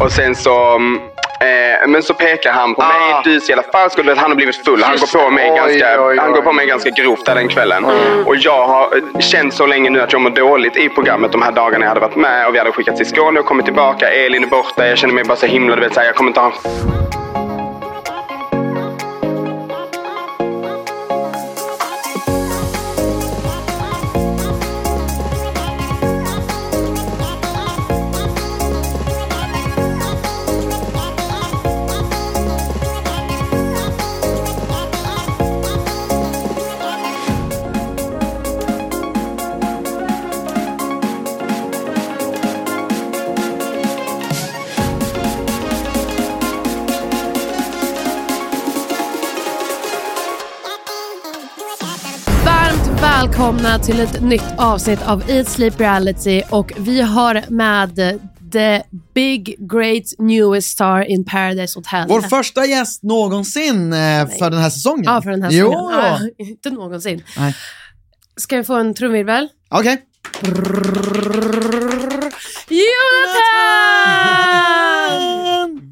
Och sen så, mm, eh, men så pekar han på Ah. mig. Du så jävla falsk. Och han har blivit full. Han går på mig, Oj, ganska, oj, oj. Han går på mig ganska grovt där den kvällen. Mm. Och jag har eh, känt så länge nu att jag mår dåligt i programmet de här dagarna jag hade varit med. Och vi hade skickat till Skåne och kommit tillbaka. Elin är borta. Jag känner mig bara så himla, du vet, så här, jag kommer inte ha till ett nytt avsnitt av Eat Sleep Reality och vi har med the big great newest star in Paradise Hotel. Vår första gäst någonsin eh, för den här säsongen. Ja, för den här jo. säsongen. Ah, inte någonsin. Nej. Ska vi få en trumvirvel? Okej. Jonathan!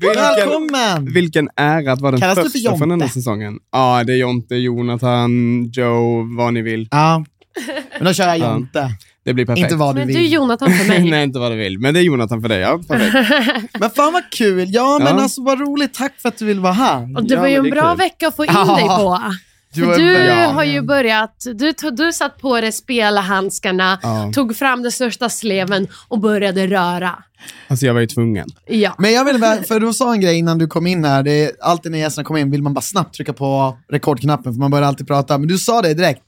Välkommen! Vilken ära att vara den Kallas du för första från den här säsongen. Ja, det är Jonte, Jonathan, Joe, vad ni vill. Ja, men då kör jag Ja. Jonte. Det blir perfekt. Inte vad du Men vill. du är Jonathan för mig. Nej, inte vad du vill. Men det är Jonathan för dig, ja. Perfekt. Men fan vad kul. Ja, men Ja. alltså vad roligt. Tack för att du vill vara här. Och det Ja, var ju men en det är bra kul. vecka att få in Ja. dig på. Du du bra. har ju börjat, du, tog- du satt på dig spelhandskarna, Ja. tog fram den största sleven och började röra. Alltså jag var ju tvungen. Ja. Men jag vill bara, för du sa en grej innan du kom in här. Det är, alltid när gästerna kommer in vill man bara snabbt trycka på rekordknappen för man börjar alltid prata. Men du sa det direkt.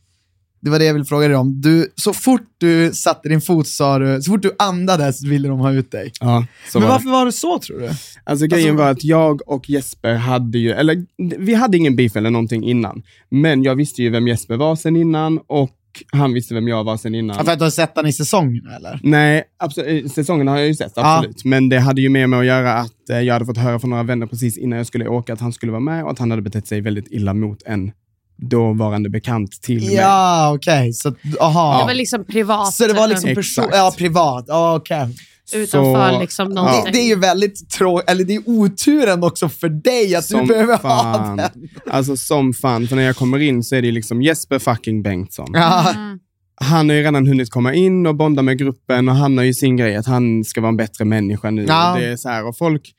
Det var det jag ville fråga dig om. Du, så fort du satte din fot sa du, så fort du andades ville de ha ut dig. Ja, så Men var det. varför var det så tror du? Alltså grejen var att jag och Jesper hade ju, eller vi hade ingen beef eller någonting innan. Men jag visste ju vem Jesper var sen innan och han visste vem jag var sen innan. Ja, för att du har sett den i säsongen eller? Nej, absolut, säsongen har jag ju sett, Ja. absolut. Men det hade ju mer med att göra att eh, jag hade fått höra från några vänner precis innan jag skulle åka att han skulle vara med och att han hade betett sig väldigt illa mot en dåvarande bekant till mig. Ja, okej. Så, aha. Det var liksom privat. Så det var liksom person, Exakt. ja, privat. Ja, okej. Utanför Så- liksom Ja. någonting. Det, det är ju väldigt tråkigt, eller det är oturen också för dig att du behöver ha fan. den. Alltså som fan, för när jag kommer in så är det liksom Jesper fucking Bengtsson. Ja. Mm. Han har ju redan hunnit komma in och bonda med gruppen och han har ju sin grej att han ska vara en bättre människa nu. Ja. Och Det är så här, och folk,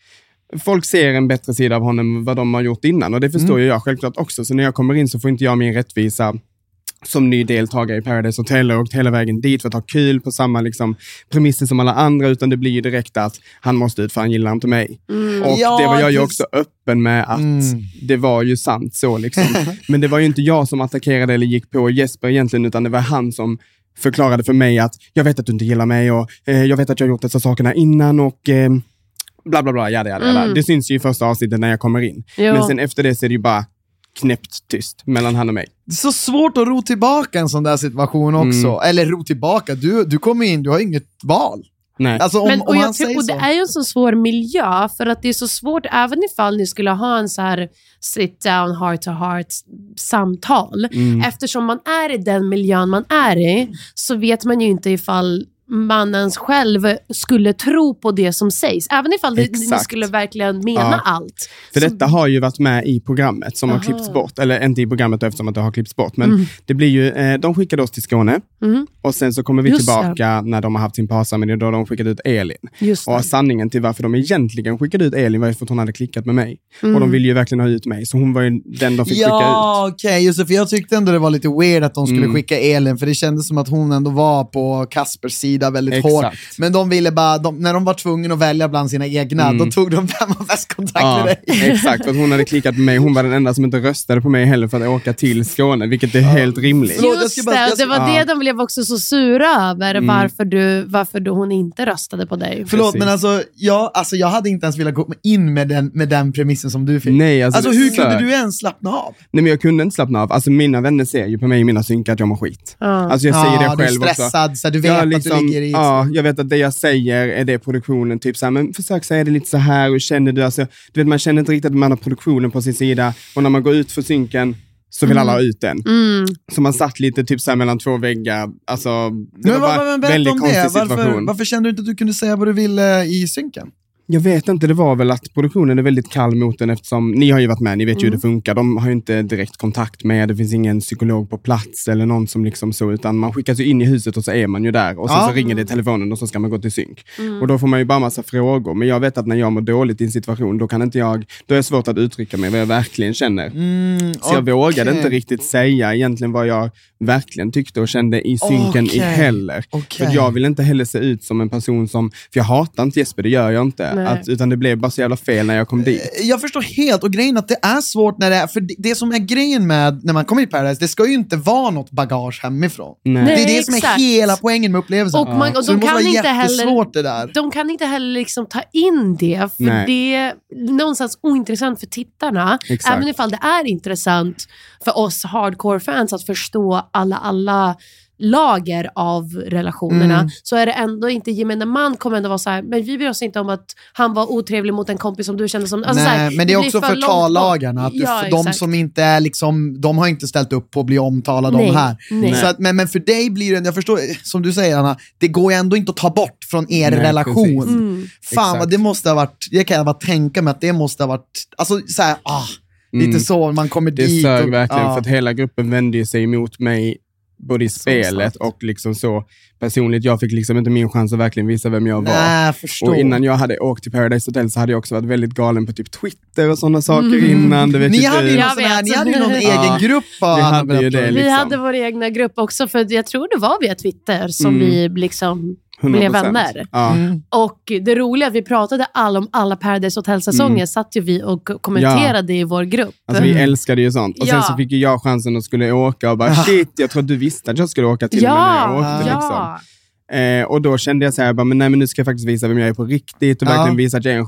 folk ser en bättre sida av honom än vad de har gjort innan och det förstår Mm. ju jag självklart också. Så när jag kommer in så får inte jag min rättvisa som ny deltagare i Paradise Hotel och åkt hela vägen dit för att ha kul på samma liksom, premisser som alla andra, utan det blir ju direkt att han måste ut för han gillar inte mig. Och Ja, det var jag ju också öppen med att Mm. det var ju sant så. Liksom. Men det var ju inte jag som attackerade eller gick på Jesper egentligen, utan det var han som förklarade för mig att jag vet att du inte gillar mig och eh, jag vet att jag har gjort dessa sakerna innan och eh, bla bla bla, jada, jada, jada. Mm. Det syns ju i första avsnittet när jag kommer in. Jo. Men sen efter det så är det ju bara knäppt tyst mellan han och mig. Det är så svårt att ro tillbaka en sån där situation också. Mm. Eller ro tillbaka, du, du kommer in, du har inget val. Nej. Alltså om, Men, och, jag tror, säger och det är ju en så svår miljö för att det är så svårt även ifall ni skulle ha en så här sit down heart to heart samtal. Mm. Eftersom man är i den miljön man är i så vet man ju inte ifall mannens själv skulle tro på det som sägs. Även ifall det, ni Exakt. skulle verkligen mena Ja. allt. För Så- detta har ju varit med i programmet som har Aha. klippts bort. Eller inte i programmet eftersom att det har klippts bort. Men Mm. det blir ju, eh, de skickade oss till Skåne Mhm. och sen så kommer vi Just tillbaka när de har haft sin parceremoni då de skickade ut Elin. Just Och det. sanningen till varför de egentligen skickade ut Elin var ju för att hon hade klickat med mig. Mm. Och de ville ju verkligen ha ut mig, så hon var ju den de fick skicka ut. Ja, okej, just det, för jag tyckte ändå det var lite weird att de skulle Mm. skicka Elin, för det kändes som att hon ändå var på Kaspers sida väldigt Exakt. hårt. Men de ville bara, de, när de var tvungna att välja bland sina egna, Mm. då tog de vem har bäst kontakt Ja, med dig. exakt, för att hon hade klickat med mig. Hon var den enda som inte röstade på mig heller för att åka till Skåne, vilket är helt rimligt. Jag Just det, jag och det var Ja. det de blev också så sura över, Mm. varför, du, varför du, hon inte röstade på dig. Förlåt, Precis. men alltså jag, alltså jag hade inte ens velat gå in med den, med den premissen som du fick. Nej, alltså, Alltså hur kunde du ens slappna av? Nej, men jag kunde inte slappna av. Alltså mina vänner ser ju på mig i mina synkar att jag mår skit. Ja. Alltså jag säger ja, det själv du är också. stressad, så du vet Ja, att liksom, du ligger i... ja, jag vet att det jag säger är det produktionen, typ såhär, men försök säga det lite så här och känner du, alltså, du vet man känner inte riktigt att man har produktionen på sin sida och när man går ut för synken så vill alla ha ut den. Mm. Så man satt lite typ så mellan två väggar, alltså det Men, var bara men, en berätta väldigt om konstig det, varför, situation. varför kände du inte att du kunde säga vad du ville i synken? Jag vet inte, det var väl att produktionen är väldigt kall mot den eftersom, ni har ju varit med, ni vet ju hur det funkar. De har ju inte direkt kontakt med, det finns ingen psykolog på plats eller någon som liksom så, utan man skickas ju in i huset och så är man ju där och sen Ja. så ringer det i telefonen och så ska man gå till synk. Mm. Och då får man ju bara massa frågor, men jag vet att när jag mår dåligt i en situation, då kan inte jag, då är det svårt att uttrycka mig vad jag verkligen känner. Mm, Så jag vågade inte riktigt säga egentligen vad jag verkligen tyckte och kände i synken i Okej. heller. Okej. För jag vill inte heller se ut som en person som, för jag hatar inte Jesper, det gör jag inte. Att, utan det blev bara så jävla fel när jag kom dit. Jag förstår helt, och grejen att det är svårt när det är, för det, det som är grejen med när man kommer i Paradise, det ska ju inte vara något bagage hemifrån. Nej. Det är Nej, det som är exakt. hela poängen med upplevelsen. Och, man, och så de det måste kan vara inte heller jättesvårt det där. de kan inte heller liksom ta in det, för Nej. det är någonstans ointressant för tittarna. Exakt. Även ifall det är intressant för oss hardcore-fans att förstå alla, alla lager av relationerna, Mm. så är det ändå inte, gemene man kommer ändå vara så här, men vi bryr oss inte om att han var otrevlig mot en kompis som du kände som... Alltså så här, Nej, men det är också för för långt bort. tallagarna, att Ja, för de exakt. som inte är liksom, de har inte ställt upp på att bli omtalade Nej, om här. nej. Så att, men, men för dig blir det, jag förstår, som du säger Anna, det går ju ändå inte att ta bort från er Nej, relation. precis. Mm. Fan Exakt. vad det måste ha varit, det kan jag bara tänka mig att det måste ha varit, alltså så här, ah, lite Mm. så, man kommer Det dit. sög och- verkligen, ja. för att hela gruppen vände sig emot mig både i spelet och liksom så personligt. Jag fick liksom inte min chans att verkligen visa vem jag var. Jag förstår. Och innan jag hade åkt till Paradise Hotel så hade jag också varit väldigt galen på typ Twitter och sådana saker innan. Du vet ni, ju hade ju någon här, ni hade ju någon Ja. egen grupp. Vi hade ju det, Vi liksom. hade vår egna grupp också, för jag tror det var via Twitter som Mm. vi liksom 100%. blev vänner. Ja. Mm. Och det roliga är att vi pratade all om alla Paradise Hotel-säsonger, Mm. satt ju vi och kommenterade i vår grupp. Alltså vi älskade ju sånt. Och sen Ja. så fick ju jag chansen att skulle åka och bara shit, jag tror att du visste att jag skulle åka till och med när jag ja, åkte. Liksom. ja. Eh, och då kände jag så här, bara, men, nej, men nu ska jag faktiskt visa vem jag är på riktigt och Ja. verkligen visa att jag är en,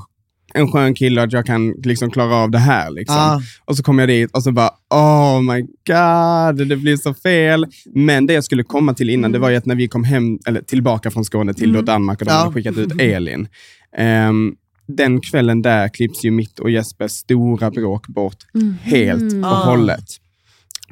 en skön kille och att jag kan liksom klara av det här. Liksom. Ja. Och så kom jag dit och så bara, oh my god, det blir så fel. Men det jag skulle komma till innan, det var ju att när vi kom hem, eller tillbaka från Skåne till då Danmark och de Ja. hade skickat ut Elin. Ehm, den kvällen där klipps ju mitt och Jespers stora bråk bort helt och Ah. hållet.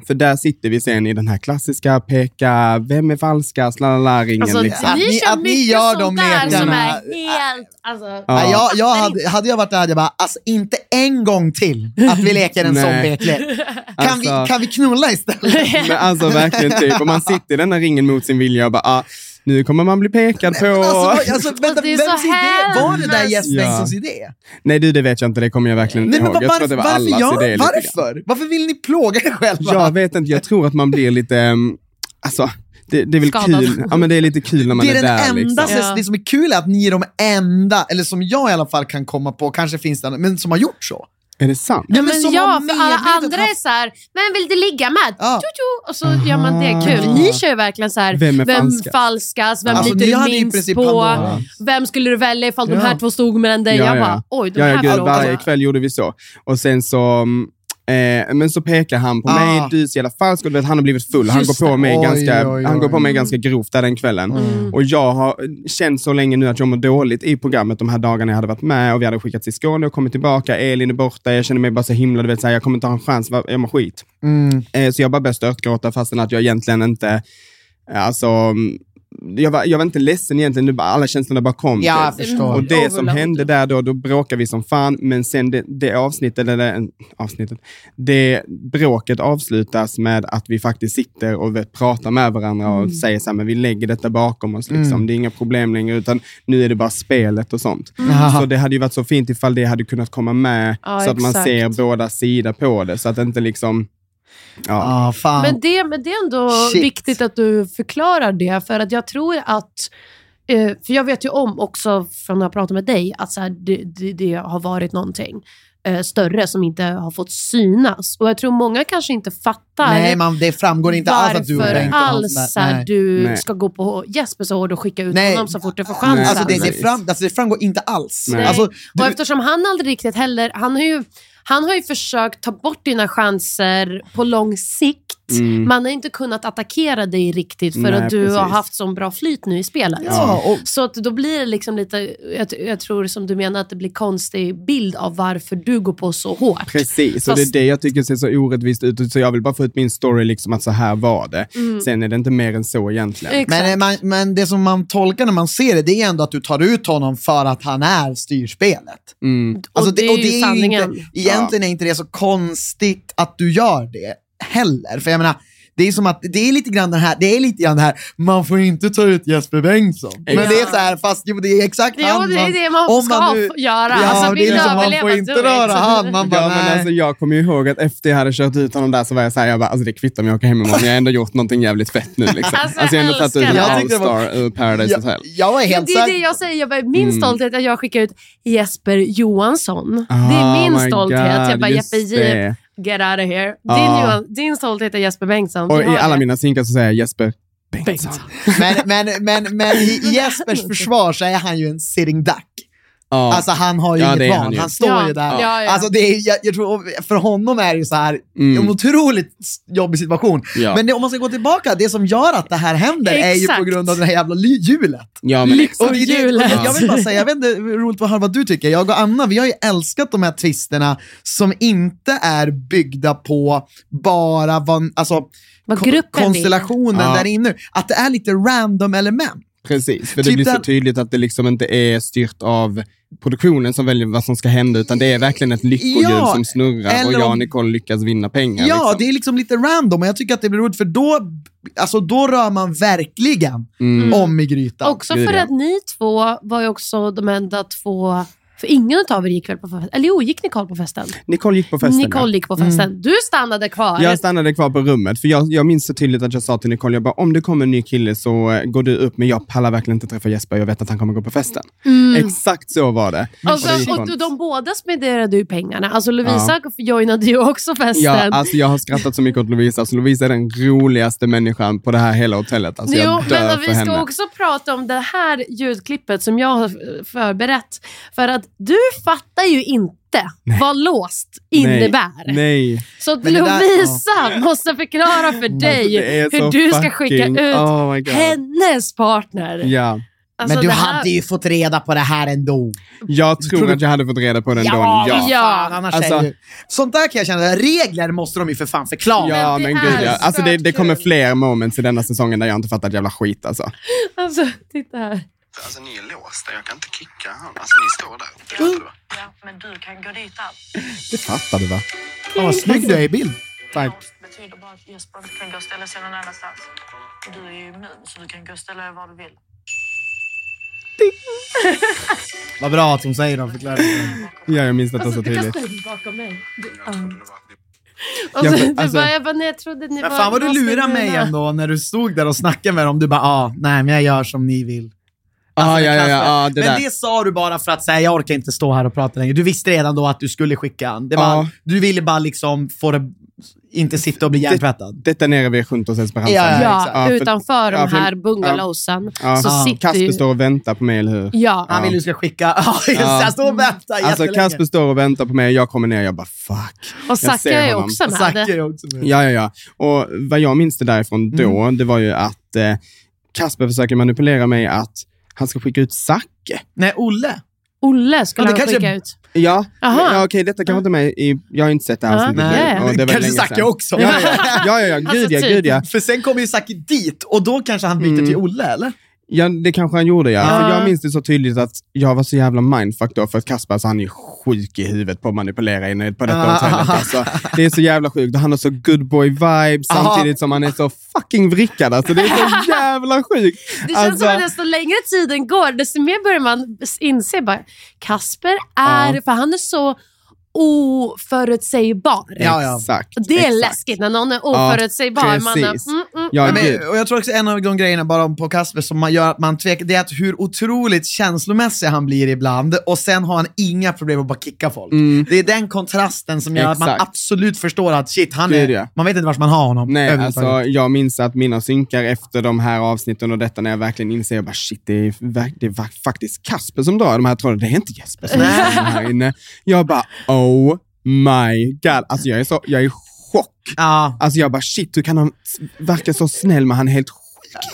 För där sitter vi sen i den här klassiska peka, vem är falskast, lalala, ringen Alltså, liksom. Att ni att ni mycket gör de lekarna. helt... Alltså, Ja. Jag, jag hade, hade jag varit där hade jag bara, alltså inte en gång till att vi leker en sån Nej. beklek. Kan, Alltså- vi, kan vi knulla istället? Men alltså verkligen typ, och man sitter i den här ringen mot sin vilja och bara, ah, nu kommer man bli pekad på. Alltså, vad- alltså, vänta, det är vems så idé? Var det där hemskt. Jesper Ja. Idé? Nej du, det vet jag inte, det kommer jag verkligen inte Nej, men ihåg. Jag var, tror att det var varför, allas ja, idé. varför? Varför vill ni plåga er själva? Jag vet inte, jag tror att man blir lite, um, alltså, det, det är väl Skadad. kul. Ja men det är lite kul när man det är, är den där enda, liksom. Ja. det som är kul är att ni är de enda, eller som jag i alla fall kan komma på, kanske finns det andra, men som har gjort så. Är det sant? Ja, men men som ja, för alla andra haft- är så här, vem vill du ligga med? Ja. Och så gör man det kul. Ni kör ju verkligen så här, Vem är vem falskast, vem Alltså, litar du minst på, Pandora. vem skulle du välja ifall de Ja. här två stod mellan dig? Ja, jag ja. bara, oj, de Ja, ja här gud, frågorna. varje kväll gjorde vi så. Och sen så, mm, eh, men så pekar han på Ah. mig, du är så jävla falsk, och vet, han har blivit full. Han Just går på mig, det. ganska, Oj, oj, Han går på oj. mig ganska grovt där den kvällen. Mm. Och jag har känt så länge nu att jag mår dåligt i programmet de här dagarna jag hade varit med och vi hade skickats till Skåne och kommit tillbaka. Elin är borta, jag känner mig bara så himla, du vet, så här, jag kommer inte ha en chans, jag mår skit. Mm. Eh, så jag bara började störtgråta fastän att jag egentligen inte, alltså, mm, jag var, jag var inte ledsen egentligen, det bara, alla känslorna bara kom. Ja. Och det som hände där då, då bråkade vi som fan, men sen det, det avsnittet, eller det, avsnittet, det bråket avslutas med att vi faktiskt sitter och vet, pratar med varandra och Mm. säger så här, men vi lägger detta bakom oss, liksom. Mm. det är inga problem längre, utan nu är det bara spelet och sånt. Jaha. Så det hade ju varit så fint ifall det hade kunnat komma med, Ja, så att man exakt. ser båda sidor på det, så att det inte liksom, ja. Ja, fan. Men det, men det är ändå Shit. viktigt att du förklarar det, för att jag tror att eh, för jag vet ju om också från när jag pratat med dig att så här, det, det, det har varit någonting eh, större som inte har fått synas. Och jag tror många kanske inte fattar Nej, man, det framgår inte alls att du och varför har någon alls så här, du Nej. ska gå på Jesper så hårt och skicka ut Nej. honom så fort du får chansen. Alltså det, det, fram, alltså det framgår inte alls. Nej. Alltså, Och du, eftersom han aldrig riktigt heller, han har ju, han har ju försökt ta bort dina chanser på lång sikt. Mm. Man har inte kunnat attackera dig riktigt för Nej, att du har precis. haft sån bra flyt nu i spelet. ja, och, Så att då blir det liksom lite, jag, jag tror som du menar att det blir konstig bild av varför du går på så hårt. Precis, och det Fast- är det jag tycker ser så orättvist ut. Så jag vill bara få ut min story, liksom att så här var det. Sen är det inte mer än så egentligen. Mm. Exakt. men, eh, man, men det som man tolkar när man ser det, det är ändå att du tar ut honom för att han är styrspelet. Mm. Alltså, och det är ju ju sanningen. Inte, egentligen är inte det så konstigt att du gör det heller. För jag menar, det är som att det är lite grann det här, det är lite grann det här, man får inte ta ut Jesper Bengtsson. Men det är så här, fast jo, det är exakt Jo, han det är man, det man om ska nu- få göra. Ja, Alltså, det är liksom, man får inte röra han. Man bara, Ja, men alltså, jag kommer ju ihåg att efter jag hade kört ut honom där så var jag såhär, jag bara, alltså det kvittar om jag åker hem imorgon, jag har ändå gjort någonting jävligt fett nu. Liksom. Alltså, Alltså, jag har ändå tagit ut en. Jag allstar ur Paradise jag, Hotel. jag var helt det är det jag säger, jag bara, min Mm. stolthet är att jag skickar ut Jesper Johansson. det är min my stolthet. jag God, bara, just Jeppe. Get out of here. Din, Ja. Din stolthet är Jesper Bengtsson. Och i alla det. mina synkar så säger jag Jesper Bengtsson. Bengtsson. Men, men, men, men i Jespers försvar så är han ju en sitting duck. Ja. Alltså han har ju Ja, inget val, han han, står Ja, ju där. ja, ja. Alltså det är, jag, jag tror, för honom är det ju så här, Mm. en otroligt jobbig situation. Ja. Men det, om man ska gå tillbaka, det som gör att det här händer är ju Exakt. på grund av det här jävla hjulet. ja, men Och det hjulet. jag, vill bara säga, jag vet inte, roligt att höra vad du tycker. Jag och Anna, vi har ju älskat de här twisterna som inte är byggda på bara vad, alltså, Vad konstellationen Ja. där inne. Att det är lite random element. Precis, för det Typ blir så den- tydligt att det liksom inte är styrt av produktionen som väljer vad som ska hända, utan det är verkligen ett lyckohjul Ja, som snurrar och jag och Nicole lyckas vinna pengar. Ja, liksom. det är liksom lite random och jag tycker att det blir roligt för då, alltså, då rör man verkligen Mm. om i grytan. Också det för det. att ni två var ju också de enda två för ingen av er gick väl på festen? Eller jo, gick Nicole på festen? Nicole gick på festen. Nicole gick på festen. Du stannade kvar. ja. Jag stannade kvar på rummet, för jag, jag minns så tydligt att jag sa till Nicole, jag bara, om det kommer en ny kille så eh, går du upp, men jag pallar verkligen inte träffa Jesper, jag vet att han kommer gå på festen. Exakt så var det. Och, Och det och runt. de båda spenderade ju pengarna. Alltså Lovisa joinade ju också festen. Ja, alltså jag har skrattat så mycket åt Lovisa, så Lovisa är den roligaste människan på det här hela hotellet. Alltså jo, jag dör men för vi ska henne. också prata om det här ljudklippet som jag har förberett. För att du fattar ju inte vad låst innebär. Nej, nej. Så att Men det där- Lovisa måste förklara för dig det är hur du ska fucking- skicka ut oh hennes partner. Ja, Alltså, Men du det här- hade ju fått reda på det här ändå. jag tror att jag hade fått reda på den Ja, då. ja. Ja, Ja. Fan, annars Alltså- är ju... Sånt där kan jag känna, regler måste de ju för fan förklara. ja det men är gud ja. så Alltså det, det kommer fler moments i denna säsongen där jag inte fattat jävla skit alltså. Alltså, titta här. Alltså ni är låsta, jag kan inte kicka han. Alltså ni står där. Fattar du, va? Ja, men du kan gå dit allt. Det fattar du va? Fan vad snygg du är i bild. Tack. Låst betyder bara att Jesper inte kan gå och ställa sig någon annanstans. Du är ju immun så du kan gå och ställa dig var du vill. Vad bra att hon säger de förklarar. Ja, jag minns detta Alltså, så du kan tydligt. stå bakom mig. Du, Jag ja. trodde det var att ni Och så, du alltså- bara, jag bara, nej, jag trodde ni var... fan vad du lurar mig ändå när du stod där och snackade med dem. Du bara, ah, nej men jag gör som ni vill. Alltså, Ah, ja, ja, ja, ah, det men där. det sa du bara för att säga jag orkar inte stå här och prata längre. Du visste redan då att du skulle skicka han. Det var, Ja. Du ville bara liksom få det, inte sitta och bli hjärntvättad. Detta nere vid Juntos Esperanza. Ja, ja, Ja, exakt. Ja, för- utanför de här bungalowsen Ja. så sitter Kasper ju... står och väntar på mig, eller hur? Ja, Han vill du ska skicka, ja jag står och väntar Alltså. Kasper står och väntar på mig, jag kommer ner, jag bara fuck. och jag Zacke är också med. Zacke är också med. Ja, ja, ja. Och vad jag minns det därifrån då, Mm. det var ju att eh, Kasper försöker manipulera mig att han ska skicka ut Zacke. Nej, Olle. Olle skulle Ja, han kanske- skicka ut. Ja, Aha. ja okej, detta kanske inte med i... Jag har inte sett det här Ja, avsnittet. det var Kanske Zacke också. Ja, ja, ja, ja, ja, Alltså, gud ja, typ. gud ja. För sen kommer ju Zacke dit och då kanske han byter Mm. till Olle, eller? Ja, det kanske han gjorde ja. Ja. För jag minns det så tydligt att jag var så jävla mindfuck då, för att Kasper, alltså, han är sjuk i huvudet på att manipulera inne på detta Ah. hotellet. Alltså, det är så jävla sjukt. Han har så good boy vibe samtidigt som han är så fucking vrickad. Alltså, det är så jävla sjukt. Det känns alltså, som att desto längre tiden går, desto mer börjar man inse bara, Kasper är, för han är så oförutsägbar. Ja, ja. Exakt. Det är exakt. läskigt när någon är oförutsägbar. man är, precis. mm, mm. Ja, Men, gud. och jag tror också en av de grejerna bara på Kasper som man gör att man tvekar, det är att hur otroligt känslomässig han blir ibland och sen har han inga problem att bara kicka folk. Det är den kontrasten som gör att man Mm. Exakt. absolut förstår att shit, han är är, man vet inte vart man har honom. Nej, alltså, jag minns att mina synkar efter de här avsnitten och detta när jag verkligen inser, jag bara shit, det är, det är faktiskt Kasper som drar de här trådarna, det är inte Jesper som drar de här inne. Jag bara oh my god, alltså jag är, så, jag är i chock. Ja. Alltså jag bara shit, hur kan han verka så snäll men han är helt sjuk.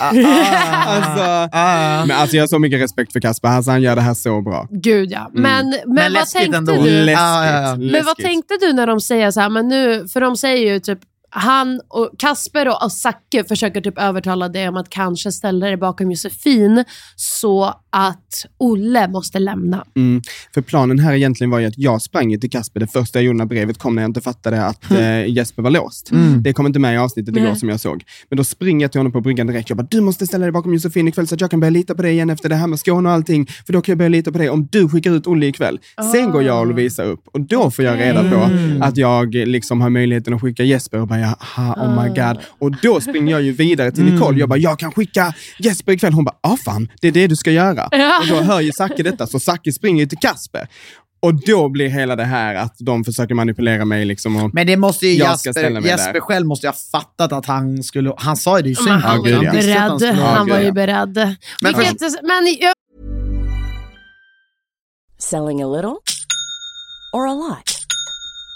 alltså, Ah. men alltså jag har så mycket respekt för Kasper, alltså, han gör det här så bra. Gud ja. Men, men, Mm. Men vad tänkte ändå. du? Läskigt. Ja, ja, ja. Men vad tänkte du när de säger så här, men nu, för de säger ju typ han och Kasper och Zacke försöker typ övertala dig om att kanske ställa dig bakom Josefin så att Olle måste lämna. Mm. För planen här egentligen var ju att jag sprang till Kasper det första jag gjorde när brevet kom när jag inte fattade att eh, Jesper var låst. Det kom inte med i avsnittet igår som jag såg. Men då springer jag till honom på bryggan direkt. Jag bara, du måste ställa dig bakom Josefin ikväll så att jag kan börja lita på dig igen efter det här med Skåne och allting. För då kan jag börja lita på dig om du skickar ut Olle ikväll. Sen går jag och Lovisa upp och då får jag reda på att jag liksom har möjligheten att skicka Jesper och bara, aha, oh my god. Och då springer jag ju vidare till Nicole. Jag bara, jag kan skicka Jesper ikväll. Hon bara, ah fan, det är det du ska göra. Ja. Och då hör ju Zacke detta, så Zacke springer ju till Kasper. Och då blir hela det här att de försöker manipulera mig liksom. Och, Men det måste ju Jag ska ställa Jesper, mig Jesper där. själv måste ju ha fattat att han skulle, han sa ju det i synk. han var ju beredd. han var ju beredd. Men Vilket, men jag, Selling a little or a lot?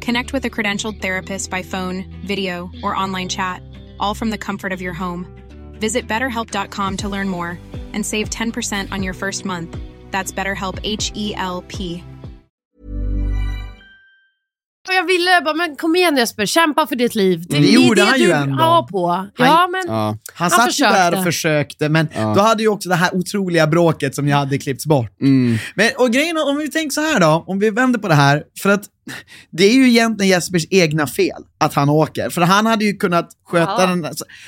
Connect with a credentialed therapist by phone, video, or online chat, all from the comfort of your home. Visit betterhelp.com to learn more and save 10% on your first month. That's BetterHelp H E L P. och jag ville bara, men kom igen Jesper, kämpa för ditt liv. Det, Mm. Det gjorde det han ju ändå. har på. Ja, men ja. Han, Han satt ju där försökte. och försökte, men Ja. då hade ju också det här otroliga bråket som jag hade klippts bort. Mm. Men, och grejen, om vi tänker så här då, om vi vänder på det här, för att det är ju egentligen Jespers egna fel att han åker. För han hade ju kunnat sköta Ja. den,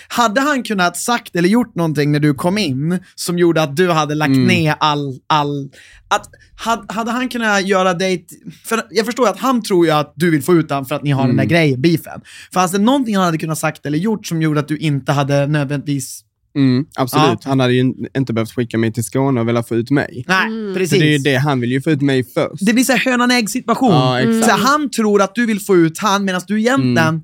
hade han kunnat sagt eller gjort någonting när du kom in som gjorde att du hade lagt Mm. ner all, all att, hade, hade han kunnat göra dig, för jag förstår att han tror ju att du vill få ut honom för att ni har den där grejen, beefen. Fanns det någonting han hade kunnat sagt eller gjort som gjorde att du inte hade nödvändigtvis Mm, absolut. Han hade ju inte behövt skicka mig till Skåne och velat få ut mig. Nej, Mm. precis. För det är ju det, han vill ju få ut mig först. Det blir så här hönan ägg situation. Ja. Så han tror att du vill få ut han medan du egentligen Mm.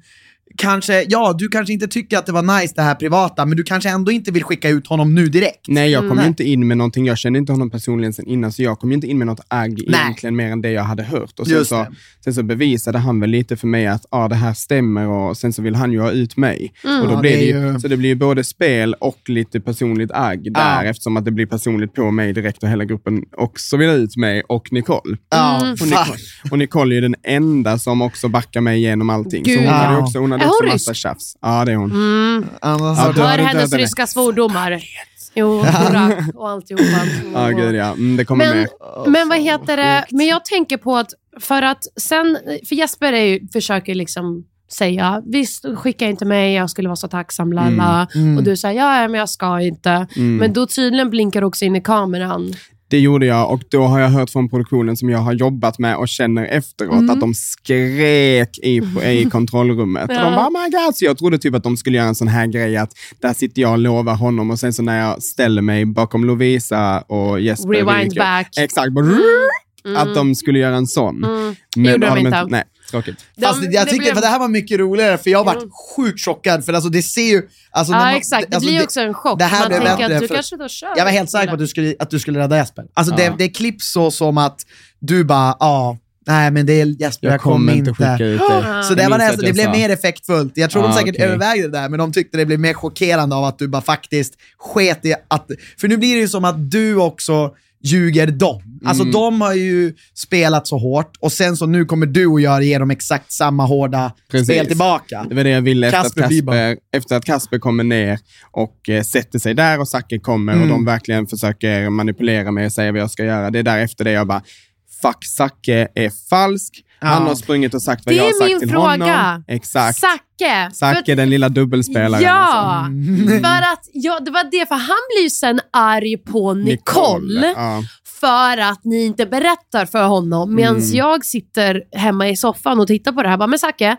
Kanske, ja, du kanske inte tycker att det var nice det här privata, men du kanske ändå inte vill skicka ut honom nu direkt. Nej, jag kom Nej. ju inte in med någonting. Jag kände inte honom personligen sen innan, så jag kom ju inte in med något agg Nej. egentligen mer än det jag hade hört. Och sen Just så, det. sen så bevisade han väl lite för mig att ah, det här stämmer och sen så vill han ju ha ut mig. Och då Mm. Ja, blir det ju, ju- Så det blir ju både spel och lite personligt agg där, eftersom att det blir personligt på mig direkt och hela gruppen också vill ha ut mig och Nicole. Ja, Och fan. Nicole, och Nicole är ju den enda som också backar mig igenom allting. Så Gud. hon hade Ja. också, hon hade hon rysk? tjafs. Ja, det är hon. Annars Ja, hör hennes ryska svordomar. Jo, Burak och alltihopa. Ja, gud ja. Mm, det kommer Men, mer. men vad heter det? Men jag tänker på att för att sen, för Jesper är ju, försöker liksom säga, visst skicka inte mig, jag skulle vara så tacksam, lalla. Mm. Och du säger, ja ja, men jag ska inte. Mm. Men då tydligen blinkar du också in i kameran. Det gjorde jag och då har jag hört från produktionen som jag har jobbat med och känner efteråt Mm. att de skrek i, i kontrollrummet. Och Ja. de bara, oh my God. Så jag trodde typ att de skulle göra en sån här grej att där sitter jag och lovar honom och sen så när jag ställer mig bakom Lovisa och Jesper Rewind ryker- back. Exakt, bara, att de skulle göra en sån. Mm. Men gjorde de inte. Nej, tråkigt. Fast De- jag det tycker blev- för det här var mycket roligare, för jag var sjukt chockad. För alltså, det ser ju... Alltså, när Ja, man- exakt. Det alltså, blir ju också en chock. det här Man blev tänker bättre att du för- kanske då kör. Jag var helt säker på att du skulle, att du skulle rädda Jesper. Alltså Ja. det, det klipps så som att du bara, ja, nej men det är Jesper, jag, Jag kommer inte inte. skicka ut dig. Så Jag det, var nästan, det blev sa. mer effektfullt. Jag tror Ah, de säkert okej. övervägde det där, men de tyckte det blev mer chockerande av att du bara faktiskt sket i att... För nu blir det ju som att du också ljuger dem. Alltså Mm. de har ju spelat så hårt och sen så nu kommer du och jag ge dem exakt samma hårda Precis. spel tillbaka. Det var det jag ville efter, Kasper att, blir bara- Kasper, efter att Kasper kommer ner och eh, sätter sig där och Zacke kommer Mm. och de verkligen försöker manipulera mig och säga vad jag ska göra. Det är där efter det jag bara, fuck Zacke är falsk. Han Ja. har sprungit och sagt vad Det jag har är sagt min till fråga. honom. Exakt. Zacke. Zacke, den lilla dubbelspelaren. Ja, alltså. för att ja, det var det. För han blir ju sen arg på Nicole. Ja. För att ni inte berättar för honom. Medan Mm. jag sitter hemma i soffan och tittar på det här. Bara, men Zacke,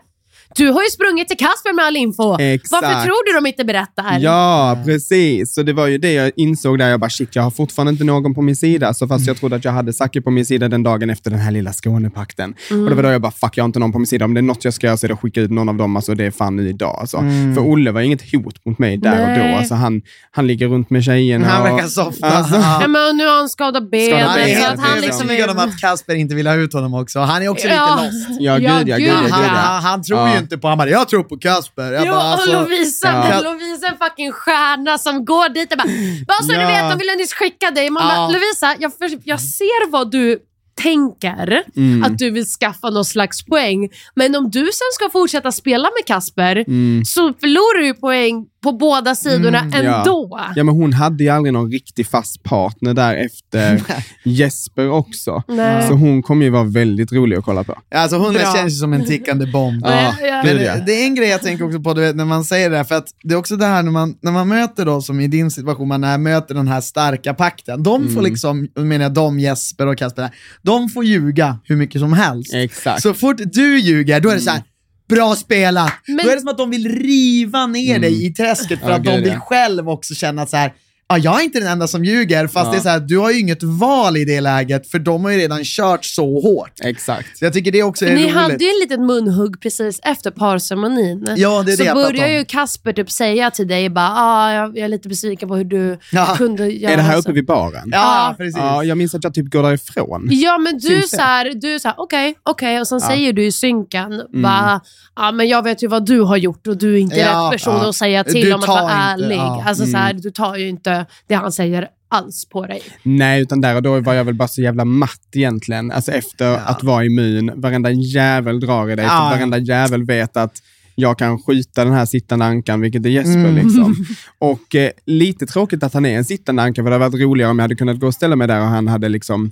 du har ju sprungit till Kasper med all info. Exakt. Varför tror du de inte berättar? Ja, precis. Så det var ju det jag insåg där. Jag bara, shit, jag har fortfarande inte någon på min sida. Så fast jag trodde att jag hade Zacke på min sida den dagen efter den här lilla Skånepakten. Och det var då jag bara, fuck, jag har inte någon på min sida. Om det är något jag ska göra så är det att skicka ut någon av dem. Alltså det är fan nu idag. Alltså. För Olle var inget hot mot mig där och Nej. då. Alltså, han, han ligger runt med tjejerna. Han och- verkar softa. Alltså, Ja, men nu har han skadat benet. Han är benet, så helt han liksom om är... att Kasper inte vill ha ut honom också. Han är också Ja. lite lost. ja, gud ja, gud ja, gud, gud Han, ja. han, han tror Ja. ju inte på, han bara, jag tror på Kasper. Jag Jo, bara, alltså, och Lovisa, ja. Lovisa är en fucking stjärna som går dit och bara “Bara så Ja. du vet, de ville nyss skicka dig”. Man Ja. bara, Lovisa, jag, för, jag ser vad du tänker, Mm. att du vill skaffa någon slags poäng. Men om du sen ska fortsätta spela med Kasper Mm. så förlorar du poäng på båda sidorna Mm, ja. ändå. Ja, men hon hade ju aldrig någon riktig fast partner där efter Jesper också. Nej. Så hon kommer ju vara väldigt rolig att kolla på. Alltså hon Bra. känns ju som en tickande bomb. Ja, Ja. Men ja. det, det är en grej jag tänker också på du vet, när man säger det här, för att det är också det här när man, när man möter då, som i din situation, man är, möter den här starka pakten. De Mm. får liksom, menar jag, de, Jesper och Kasper, de får ljuga hur mycket som helst. Exakt. Så fort du ljuger, då är det så här. Bra spelat! Men- Då är det som att de vill riva ner dig i träsket för Mm. Ja, att de gud, vill ja. själv också känna så här, ja, jag är inte den enda som ljuger, fast Ja. det är så här, du har ju inget val i det läget, för de har ju redan kört så hårt. Exakt. Så jag tycker det också är ni roligt. hade ju en litet munhugg precis efter parceremonin. Ja, det är så det börjar ju Kasper typ säga till dig bara, ah, jag, jag är lite besviken på hur du Ja. kunde göra Är det här så." uppe vid baren? Ja, precis. Ja, jag minns att jag typ går därifrån. Ja men du Syns det? så här, du är så här, okej, okej och sen Ja. säger du i synken Mm. bara, ja men jag vet ju vad du har gjort och du är inte Ja, rätt person ja. att säga till Du om att vara inte, ärlig. ja. Mm. Alltså så här, du tar ju inte det han säger alls på dig. Nej, utan där och då var jag väl bara så jävla matt egentligen. Alltså efter att vara immun. Varenda jävel drar i dig. Ja. För varenda jävel vet att jag kan skjuta den här sittande ankan, vilket är Jesper. Mm. Liksom. Och eh, lite tråkigt att han är en sittande anka, för det hade varit roligare om jag hade kunnat gå och ställa mig där och han hade liksom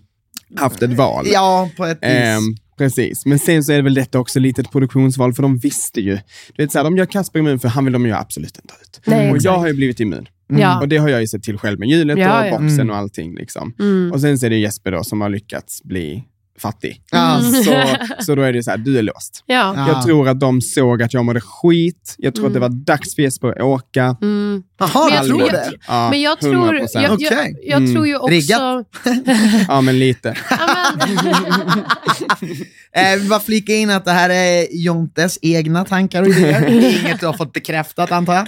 haft ett val. Ja, på ett vis. Ehm, precis, men sen så är det väl detta också lite ett produktionsval, för de visste ju. Du vet, så här, de gör Kasper immun, för han vill de ju absolut inte ha ut. Nej, och exakt. jag har ju blivit immun. Ja. Och det har jag ju sett till själv med hjulet Ja, och boxen Mm. och allting. Liksom. Mm. Och sen så är det Jesper då som har lyckats bli fattig. Ja. Så, så då är det så här, du är låst. Ja. Ja. Jag tror att de såg att jag mådde skit. Jag tror att det var dags för Jesper att åka. Mm. Jaha, Men jag tror tror- det? Ja, Men jag tror, 100%. jag, jag, Okej. jag Mm. tror ju också... Riggat. Ja, men lite. Ja, Eh, vi bara flika in att det här är Jontes egna tankar och idéer. Det är inget du har fått bekräftat antar jag.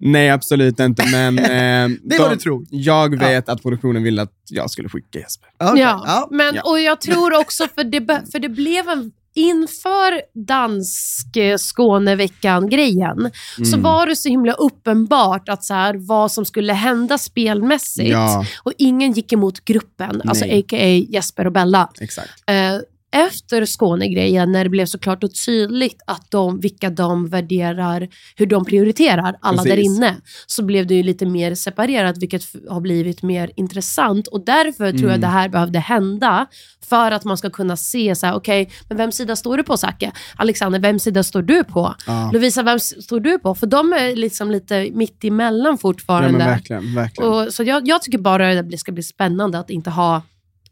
Nej, absolut inte. Men, eh, Det är vad du tror. Jag vet att produktionen ville att jag skulle skicka Jesper. Okej, ja. ja. Men, Ja. Och jag tror också, för det, för det blev en inför dansk eh, Skåneveckan-grejen så Mm. var det så himla uppenbart att så här, vad som skulle hända spelmässigt Ja. och ingen gick emot gruppen, alltså Nej. a.k.a. Jesper och Bella. Exakt. Eh, efter Skåne-grejen, när det blev så klart och tydligt att de, vilka de värderar, hur de prioriterar alla Precis. där inne, så blev det ju lite mer separerat, vilket har blivit mer intressant. Och därför tror Mm. jag det här behövde hända, för att man ska kunna se, så här, okej, men vem sida står du på Zacke? Alexander, vem sida står du på? Ja. Lovisa, vem står du på? För de är liksom lite mitt emellan Ja, fortfarande. men verkligen, verkligen. Och, så jag, jag tycker bara det ska bli spännande att inte ha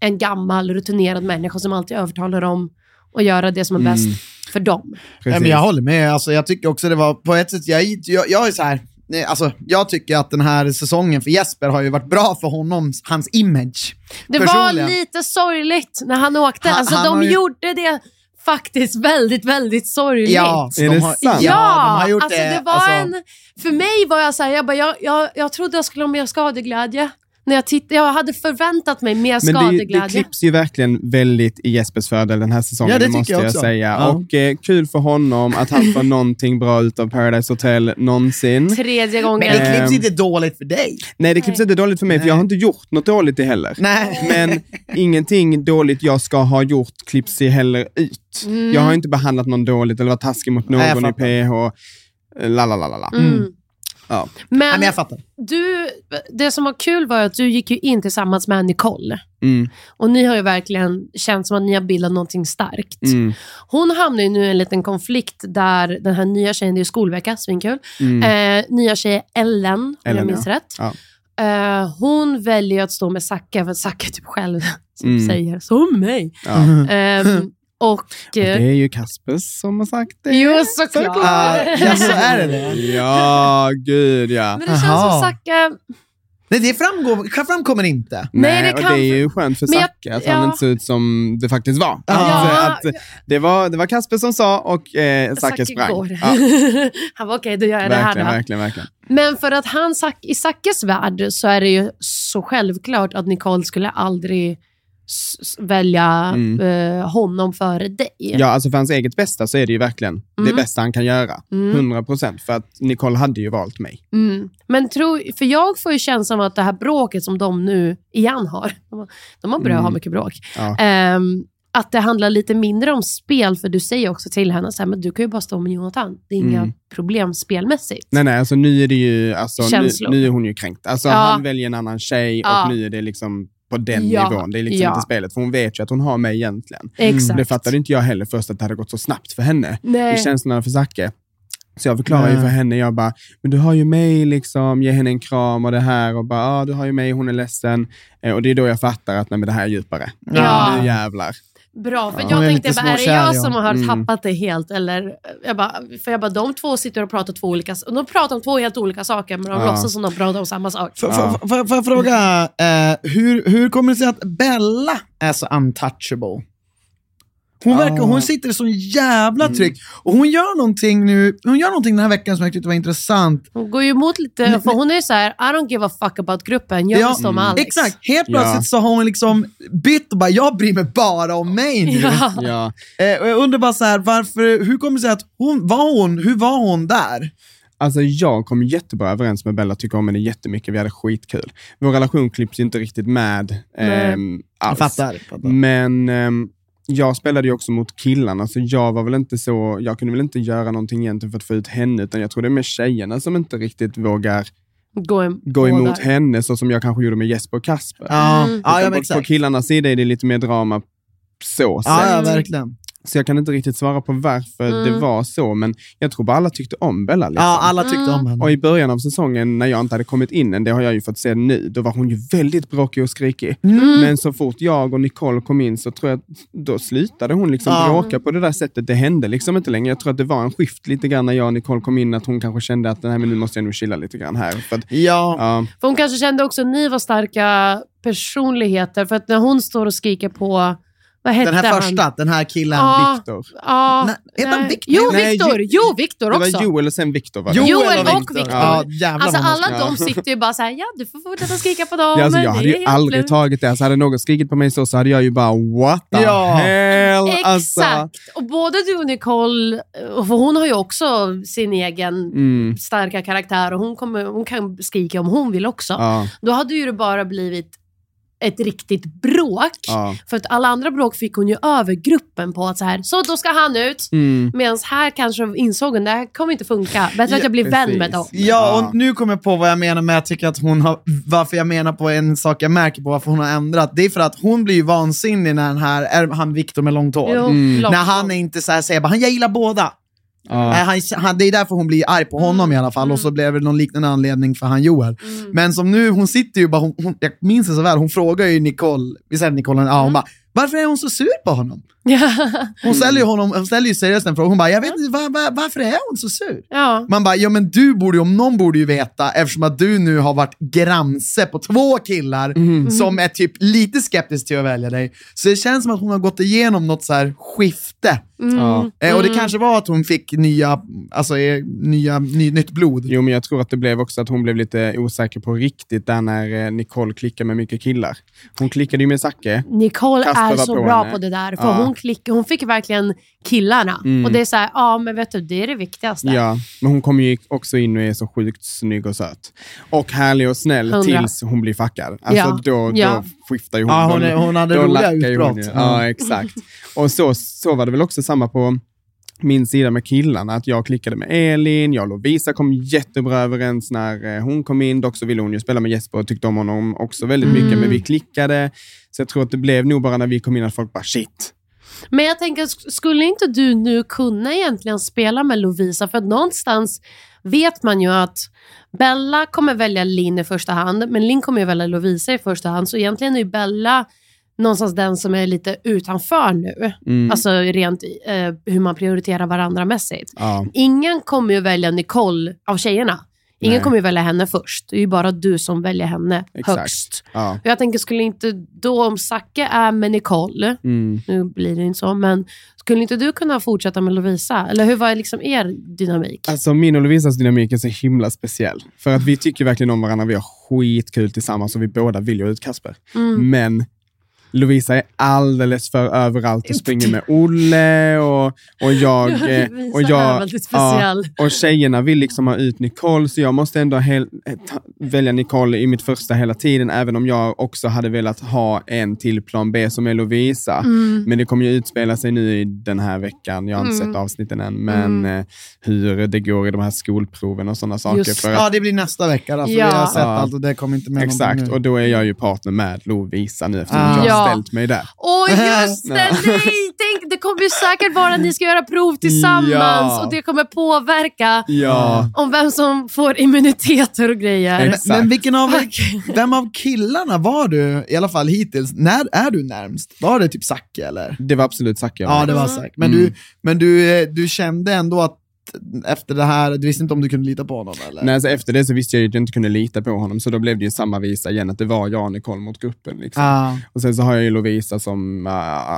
en gammal rutinerad människa som alltid övertalar dem och göra det som är bäst Mm. för dem. Precis. men jag håller med. Alltså, jag tycker också det var, på ett sätt, jag, jag, jag är så här, alltså, jag tycker att den här säsongen för Jesper har ju varit bra för honom, hans image. Det var lite sorgligt när han åkte. Han- alltså, han de ju- gjorde det faktiskt väldigt, väldigt sorgligt. Ja, Är de det har, sant? Ja, Ja, de har gjort alltså det. det var alltså, en... För mig var jag så här, jag, bara, jag, jag, jag trodde jag skulle ha mer skadeglädje. När jag, titt, jag hade förväntat mig mer Men det, det skadeglädje. klipps ju verkligen väldigt i Jespers fördel den här säsongen, Ja, det måste jag jag, säga. Ja. Och eh, kul för honom att han får någonting bra ut av Paradise Hotel någonsin. Tredje gången. men det klipps Ehm, inte dåligt för dig. Nej, det klipps inte dåligt för mig, för jag har inte gjort något dåligt det heller. Nej. Men ingenting dåligt jag ska ha gjort klipps ju heller ut. Jag har inte behandlat någon dåligt eller varit taskig mot Nej, någon i fattar. PH. La, la, la, la, la. Mm. Ja. Men, Nej, men jag fattar. du, det som var kul var att du gick ju in tillsammans med Nicole. Mm, Och ni har ju verkligen känt som att ni har bildat någonting starkt. mm, Hon hamnar ju nu i en liten konflikt där den här nya tjejen, det är skolvecka, svinkul. mm. Eh, nya tjej Ellen, om jag minns ja. rätt. Ja. Eh, hon väljer att stå med Zacke, för Zacke typ själv som Mm. säger som mig. Ja. Och... Och det är ju Kaspers som har sagt det. Jo, såklart. Ah, ja, så är det det. Ja, gud ja. Men det känns Aha. som Zacke... Nej, det framgår, framkommer inte. Nej, det och kan- det är ju skönt för Men jag- Zacke att ja. han inte ser ut som det faktiskt var. Ja. Att, att det, var det var Kasper som sa och eh, Zacke sprang. går. Ja, Han var okej, då gör jag det här verkligen, då. verkligen, verkligen. Men för att han, i Zackes värld så är det ju så självklart att Nicole skulle aldrig välja Mm. eh, honom före dig. Ja, alltså för hans eget bästa så är det ju verkligen det Mm. bästa han kan göra. Mm. 100 procent. För att Nicole hade ju valt mig. Mm. Men tro, för jag får ju känslan av att det här bråket som de nu igen har, de har, börjat Mm. ha mycket bråk, Ja. Ehm, att det handlar lite mindre om spel, för du säger också till henne så här, men du kan ju bara stå med Jonathan. Det är inga Mm. problem spelmässigt. Nej, nej, alltså nu är det ju, alltså, nu, nu är hon ju kränkt. Alltså Ja. han väljer en annan tjej Ja. och nu är det liksom på den Ja. nivån. Det är liksom Ja. inte spelet. För hon vet ju att hon har mig egentligen. Exakt. Det fattade inte jag heller först att det hade gått så snabbt för henne. Nej. i känslorna för Zacke. Så jag förklarar ju för henne, jag bara, men du har ju mig, liksom, ge henne en kram och det här och bara, ah, du har ju mig, hon är ledsen. Eh, och det är då jag fattar att nej, men det här är djupare. Ja. Nu jävlar. Bra, för Ja. jag tänkte, lite bara, är det jag ja. som har Mm. tappat det helt? Eller, jag bara, för jag bara, de två sitter och pratar två olika, och de pratar om två helt olika saker, men de Ja. låtsas som de pratar om samma sak. Ja. får jag fråga, eh, hur, hur kommer det sig att Bella är så untouchable? Hon, verkar, Ja. hon sitter i så jävla Mm. tryck. Och hon gör någonting nu, hon gör någonting den här veckan som jag tyckte var intressant. Hon går ju emot lite, Men- för hon är ju så här, I don't give a fuck about gruppen, jag Ja, vill stå med mm. Alex. Exakt, helt Ja. plötsligt så har hon liksom bytt och bara, jag bryr mig bara om mig nu. Ja. Ja. Eh, och jag undrar bara så här, varför, hur kommer det sig att hon, var hon, hur var hon där? Alltså jag kom jättebra överens med Bella, tycker om henne jättemycket, vi hade skitkul. Vår relation klipps inte riktigt med Jag alls. fattar. fattar. Men ehm, jag spelade ju också mot killarna, så jag var väl inte så, jag kunde väl inte göra någonting egentligen för att få ut henne, utan jag tror det är mer tjejerna som inte riktigt vågar Gå, em- gå emot där. henne så som jag kanske gjorde med Jesper och Kasper. Ja, Mm. ja, ja på, på killarnas sida är det lite mer drama så sett. Ja, ja, verkligen. Så jag kan inte riktigt svara på varför Mm. det var så, men jag tror bara alla tyckte om Bella. Liksom. Ja, alla tyckte Mm. om henne. Och i början av säsongen, när jag inte hade kommit in än, det har jag ju fått se nu, då var hon ju väldigt bråkig och skrikig. Mm. Men så fort jag och Nicole kom in så tror jag att då slutade hon liksom Ja. bråka på det där sättet. Det hände liksom inte längre. Jag tror att det var en skift lite grann när jag och Nicole kom in, att hon kanske kände att Nej, men nu måste jag nog chilla lite grann här. För att, Ja, ja, För hon kanske kände också att ni var starka personligheter, för att när hon står och skriker på, vad hette den här han? första, den här killen. Ja. Victor. Ja, Nej, han. Victor? Jo, Nej, Victor! Jo- Jo, Victor Det också. var Joel och sen. Jo- Joel och Victor. Ja, Alltså alla de sitter ju bara såhär, ja du får fortsätta skrika på dem. Ja, alltså, jag hade ju aldrig lugnt." tagit det. Alltså, hade någon skrikit på mig så, så hade jag ju bara what the Ja. hell. Exakt! Alltså, Och både du och Nicole, och för hon har ju också sin egen mm, starka karaktär och hon, kommer, hon kan skrika om hon vill också. ja. Då hade ju det bara blivit ett riktigt bråk. Ja. För att alla andra bråk fick hon ju över gruppen på att så här, så då ska han ut. Mm. Medan här kanske insåg hon, det här kommer inte funka. Bättre att jag blir vän med dem. Ja, och nu kommer jag på vad jag menar med att jag tycker att hon har, varför jag menar på en sak jag märker på varför hon har ändrat. Det är för att hon blir ju vansinnig när den här, är han Viktor med långt hår? Jo, Mm. långt När han är inte så här, säger bara, han, jag gillar båda. Ja. Nej, Han, han, det är därför hon blir arg på honom i alla fall, och så blev det någon liknande anledning för han Joel. Men som nu, hon sitter ju bara, hon, hon, jag minns det så väl, hon frågar ju Nicole, vi säger Nicole, ja, hon bara, varför är hon så sur på honom? Hon ställer ju, honom, hon ställer ju seriöst den frågan, hon bara, jag vet inte, var, var, varför är hon så sur? Ja. Man bara, ja men du borde ju, om någon borde ju veta, eftersom att du nu har varit gramse på två killar Mm. som är typ lite skeptisk till att välja dig. Så det känns som att hon har gått igenom något så här skifte. Ja. Eh, och det kanske var att hon fick nya, alltså, eh, nya, ny, nytt blod. Jo, men jag tror att det blev också att hon blev lite osäker på riktigt där när eh, Nicole klickade med mycket killar. Hon klickade ju med Zacke. Nicole är så på bra henne. på det där. För Ja. hon, klick, hon fick verkligen killarna. Mm. Och det är så här, ja men vet du, det är det viktigaste. Ja, men hon kommer ju också in och är så sjukt snygg och söt. Och härlig och snäll Hundra. tills hon blir fuckad. Alltså Ja, då, ja. Skiftar ju hon. Ja, hon Då- är- hon hade roliga hon utbrott. ju. Ja. Exakt. Och så, så var det väl också samma på min sida med killarna, att jag klickade med Elin, jag och Lovisa kom jättebra överens när eh, hon kom in. Dock så ville hon ju spela med Jesper och tyckte om honom också väldigt mycket, Mm. men vi klickade. Så jag tror att det blev nog bara när vi kom in att folk bara shit. Men jag tänker, sk- skulle inte du nu kunna egentligen spela med Lovisa? För att någonstans vet man ju att Bella kommer välja Linn i första hand, men Linn kommer ju välja Lovisa i första hand. Så egentligen är ju Bella någonstans den som är lite utanför nu. Mm. Alltså rent eh, hur man prioriterar varandra mässigt. Ja. Ingen kommer ju välja Nicole av tjejerna. Ingen Nej. kommer ju välja henne först. Det är ju bara du som väljer henne Exakt. högst. Ja. Jag tänker, skulle inte då om Zacke är med Nicole, Mm. nu blir det inte så, men skulle inte du kunna fortsätta med Lovisa? Eller hur var liksom er dynamik? Alltså min och Lovisas dynamik är så himla speciell. För att vi tycker verkligen om varandra, vi har skitkul tillsammans och vi båda vill ju ut Kasper. Mm. Men Lovisa är alldeles för överallt och springer med Olle och, och jag... eh, och jag. Ja, och tjejerna vill liksom ha ut Nicole, så jag måste ändå hel, eh, ta, välja Nicole i mitt första hela tiden, även om jag också hade velat ha en till plan B som är Lovisa. Mm. Men det kommer ju utspela sig nu i den här veckan. Jag har inte Mm. sett avsnitten än, men eh, hur det går i de här skolproven och sådana saker. Just För Ja, att, det blir nästa vecka. Alltså, Ja. Vi har sett Ja. allt och det kommer inte med exakt, och då är jag ju partner med Lovisa nu eftersom Ah. jag Ja. har ställt mig där. Åh just det, nej! Tänk, det kommer ju säkert vara att ni ska göra prov tillsammans Ja. och det kommer påverka Ja, om vem som får immuniteter och grejer. Exakt. Men vilken av, Fuck. vem av killarna var du, i alla fall hittills, när är du närmst? Var det typ Zacke eller? det var absolut Zacke. Ja, det var Zacke. Men, Mm. du, men du, eh, du kände ändå att efter det här, du visste inte om du kunde lita på honom eller? Nej, så efter det så visste jag ju att jag inte kunde lita på honom, så då blev det ju samma visa igen, att det var jag och Nicole mot gruppen. Liksom. Ah. Och sen så har jag ju Lovisa som äh,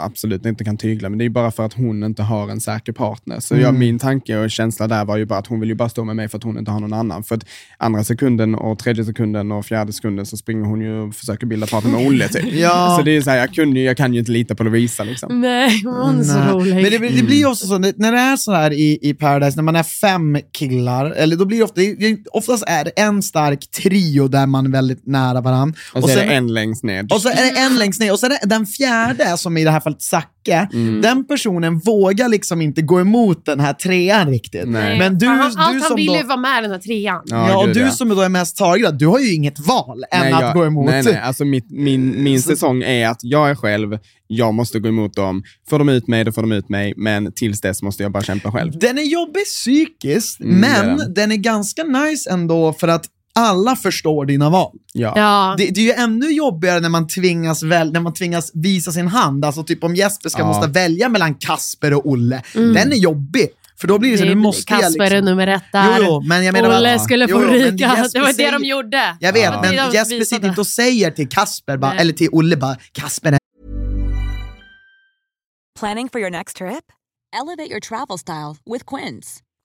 absolut inte kan tygla, men det är ju bara för att hon inte har en säker partner. Så jag, Mm. min tanke och känsla där var ju bara att hon vill ju bara stå med mig för att hon inte har någon annan. För att andra sekunden och tredje sekunden och fjärde sekunden så springer hon ju och försöker bilda partner med Olle typ. Ja. Så det är så här, jag, kunde, jag kan ju inte lita på Lovisa liksom. Nej, hon är så rolig. Men det, blir- det blir ju också så, när när det är så här i, i Paradise, när man är fem killar, eller då blir det ofta, det oftast är det en stark trio där man är väldigt nära varandra. Och så är det en längst ned. Och så är det en längst ner, och så är det den fjärde, som i det här fallet Zacke, Mm. den personen vågar liksom inte gå emot den här trean riktigt. Nej. Men du, han, du allt han som vill då, ju vara med i den här trean. ja, och gud, du ja. som då är mest taggad, du har ju inget val än Nej, att jag, gå emot. Nej, nej. Alltså mitt, min min säsong är att jag är själv, jag måste gå emot dem. Får de ut mig, då får de ut mig. Men tills dess måste jag bara kämpa själv. Den är jobbig psykiskt, Mm, men den. den är ganska nice ändå för att alla förstår dina val. Ja. Ja. Det, det är ju ännu jobbigare när man, tvingas väl, när man tvingas visa sin hand. Alltså typ om Jesper ska Ja. måste välja mellan Kasper och Olle. Den är jobbig. För då blir det så, Det nu är måste jag Kasper är liksom... nummer ett där. Jo, jo, men jag menar Olle skulle få ryka. Det var det de gjorde. Jag vet, Ja. men är de Jesper sitter inte och säger till Kasper, bara, eller till Olle bara, Kasper är Planning for your next trip? Elevate your travel style with Quince.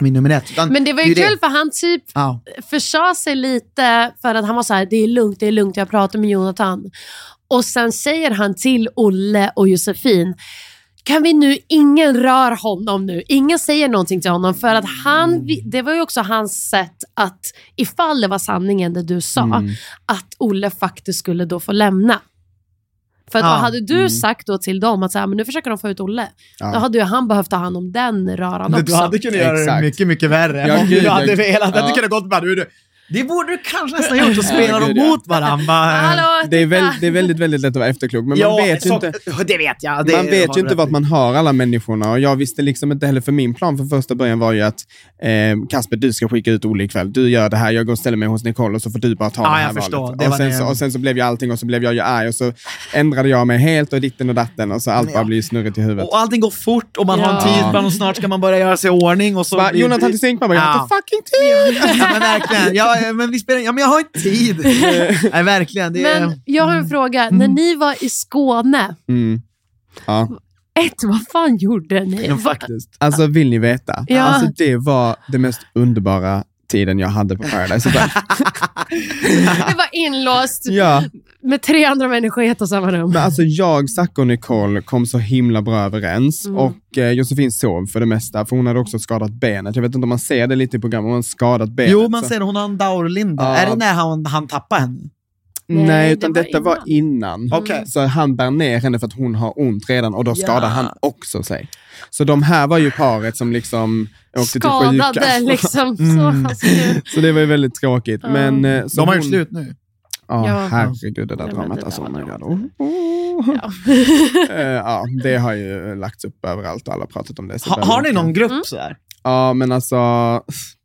Min nummer ett. Utan Men det var ju det. kul för han typ Ja. försade sig lite för att han var så här, det är lugnt, det är lugnt, jag pratar med Jonathan. Och sen säger han till Olle och Josefin, kan vi nu, ingen rör honom nu. Ingen säger någonting till honom för att han, det var ju också hans sätt att, ifall det var sanningen det du sa, Mm. att Olle faktiskt skulle då få lämna. För att Ja. vad hade du Mm. sagt då till dem att så här, men nu försöker de få ut Olle. Ja. Då hade ju han behövt ta hand om den röran Men också. du hade kunnat göra det mycket, mycket värre. Ja, om gud, du hade jag- velat. Du ja. hade kunnat gått med du, Det borde du kanske nästan gjort och spela dem ja. mot varandra. Hallå, Det är, väl, det är väldigt, väldigt lätt att vara efterklok, men man ja, vet ju så, inte... Det vet jag. Det man vet har ju inte vart man har alla människorna och jag visste liksom inte heller, för min plan från första början var ju att eh, Kasper, du ska skicka ut Olle ikväll. Du gör det här, jag går och ställer mig hos Nicole och så får du bara ta Ja, det här jag förstår. valet. Det Och sen, det. så, och sen så blev jag allting och så blev jag ju arg och så ändrade jag mig helt och ditten och datten och så allt bara blir snurrigt i huvudet. Och allting går fort och man har en Ja. tidsplan och snart ska man börja göra sig i ordning. Och så Bara, blir- Jonathan till Zinkman bara, jag har Ja. inte fucking tid! Ja, men verkligen. Ja, men, vi spelar, ja, men jag har inte tid. Nej, verkligen. Det är, Men jag har en fråga. När ni var i Skåne, Mm. Ja. ett, vad fan gjorde ni? Ja, faktiskt. Alltså vill ni veta? Ja. Alltså det var det mest underbara tiden jag hade på Paradise Hotel. Det var inlåst ja, med tre andra människor i ett och samma rum. men alltså jag, Zack och Nicole kom så himla bra överens Mm. och eh, Josefin sov för det mesta, för hon hade också skadat benet. Jag vet inte om man ser det lite i programmet, hon har skadat benet. Jo, man så. ser hon har en daurlinda. Ja. Är det när han, han tappade henne? Nej, Nej, utan det var detta var innan. Okej. Så han bär ner henne för att hon har ont redan och då Ja. skadar han också sig. Så de här var ju paret som liksom åkte till Skadade sjuka. liksom. Mm. Så, alltså, Så det var ju väldigt tråkigt. Ja. Men, eh, så De har gjort slut nu. Ja, Ja. herregud det där Ja, dramat. det Alltså, där oh var my God. dråpligt. Oh, oh. ja. Eh, ja, det har ju lagts upp överallt och alla har pratat om det. Ha, har ni någon grupp Mm. sådär? Ja, men alltså,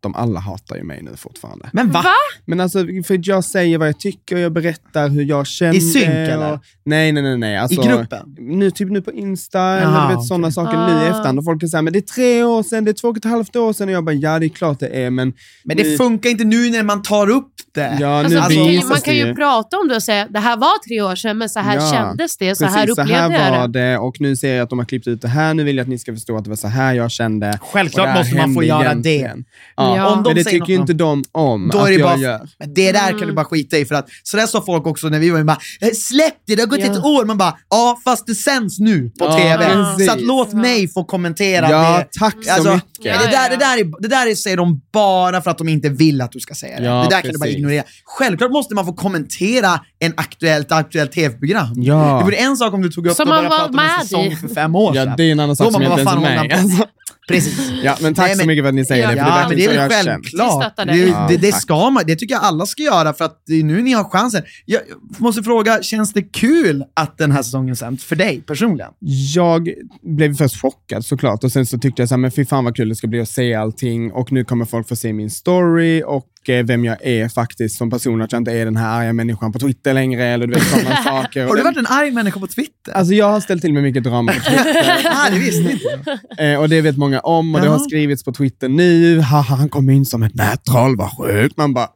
de alla hatar ju mig nu fortfarande. Men va? Va? Men alltså, för jag säger vad jag tycker, jag berättar hur jag kände. I synk, och, eller? Nej, nej, nej. nej. Alltså, I gruppen? Nu, typ nu på Insta, Jaha, eller vet, sådana saker nu i Ah. efterhand. Och folk är såhär, men det är tre år sedan, det är två och ett halvt år sedan. Och jag bara, ja det är klart det är, men... Men det nu- funkar inte nu när man tar upp det. Ja, Alltså, nu man, kan ju, visas man det kan ju ju. prata om det och säga det här var tre år sedan men så här Ja, kändes det, så Precis, här så upplevde här jag var det. det och nu ser jag att de har klippt ut det här. Nu vill jag att ni ska förstå att det var så här jag kände. Självklart det här måste man få göra egentligen. Ja. Ja. Om de men det säger tycker ju något- inte de om Då att är det jag bara, gör. Men det där kan du Mm. bara skita i för att så där sa folk också när vi var med, bara, "Eh, släpp det, det har gått Ja. ett år. Man bara, ja fast det sänds nu på Ja, TV. precis. Så att låt mig få kommentera Ja, det. tack så Alltså, mycket. det, där, det, där är, det där är, säger de bara för att de inte vill att du ska säga det. Ja, det där kan du bara precis. ignorera. Självklart måste man få kommentera en aktuellt, aktuellt tv-program. Ja. Det vore en sak om du tog upp Som och började man var prata om en säsong i. för fem år Ja, sedan. det är en annan Då sak som man, inte ens är med. Precis. Ja, men tack Nej, så men- mycket för att ni säger Ja, det, för Ja, det är men det är så väl självklart. stöttar Det. Ja, det, det ska man. Det tycker jag alla ska göra för att det är nu ni har chansen. Jag måste fråga, känns det kul att den här säsongen sänds för dig personligen? Jag blev först chockad såklart och sen så tyckte jag så här, men fy fan vad kul det ska bli att se allting och nu kommer folk få se min story och vem jag är faktiskt som person, att jag inte är den här arga människan på Twitter längre eller du vet sådana saker. Har Och du varit en arg människa på Twitter? Alltså jag har ställt till med mycket drama på Twitter. ah, det visste inte. Eh, och det vet många om och det har Jaha. skrivits på Twitter nu. Haha, han kom in som ett nättroll, vad sjukt. Man bara...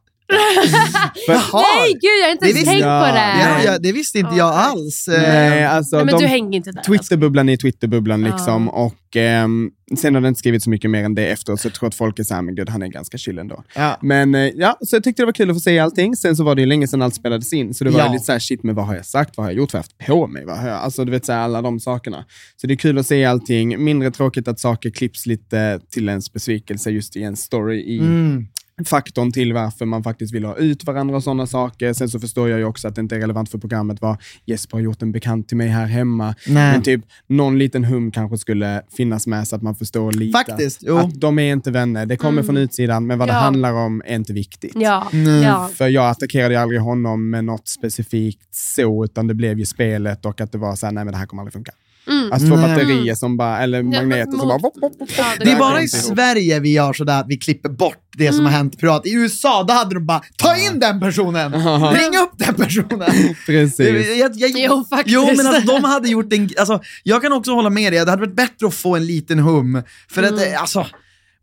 För, Nej gud, jag har inte ens visste- tänkt Ja, på det. Ja, ja, det visste inte jag alls. Eh, nej, alltså, Nej, men de, du hänger inte där. alltså. Twitterbubblan är Twitterbubblan liksom. Och ehm, sen har det inte skrivit så mycket mer än det efteråt, så jag tror att folk är såhär, men gud, han är ganska chill ändå. Ja. Men eh, ja, så jag tyckte det var kul att få se allting. Sen så var det ju länge sedan allt spelades in, så det var Ja. lite såhär, shit, men vad har jag sagt? Vad har jag gjort? Vad har jag haft på mig? Vad har jag? Alltså, du vet, såhär, alla de sakerna. Så det är kul att se allting. Mindre tråkigt att saker klipps lite till ens besvikelse just i en story i, Mm. Faktorn till varför man faktiskt vill ha ut varandra och sådana saker. Sen så förstår jag ju också att det inte är relevant för programmet vad Jesper har gjort en bekant till mig här hemma. Nej. Men typ någon liten hum kanske skulle finnas med så att man förstår lite. Faktiskt, jo. Att de är inte vänner. Det kommer Mm. från utsidan, men vad det Ja. handlar om är inte viktigt. Ja, Mm. ja. För jag attackerade ju aldrig honom med något specifikt så, utan det blev ju spelet och att det var så här, nej men det här kommer aldrig funka. Mm. Alltså två Nej. batterier som bara, eller magneter som bara... Vop, vop, vop. Ja, Det är bara i. Sverige vi gör sådär att vi klipper bort det som har hänt privat. I USA, då hade de bara, ta in den personen! Ring upp den personen! Precis. Det- jag, jag, Jo, faktiskt. Jo, men alltså, de hade gjort en... Alltså, jag kan också hålla med dig, det hade varit bättre att få en liten hum. För att, Mm. eh, alltså,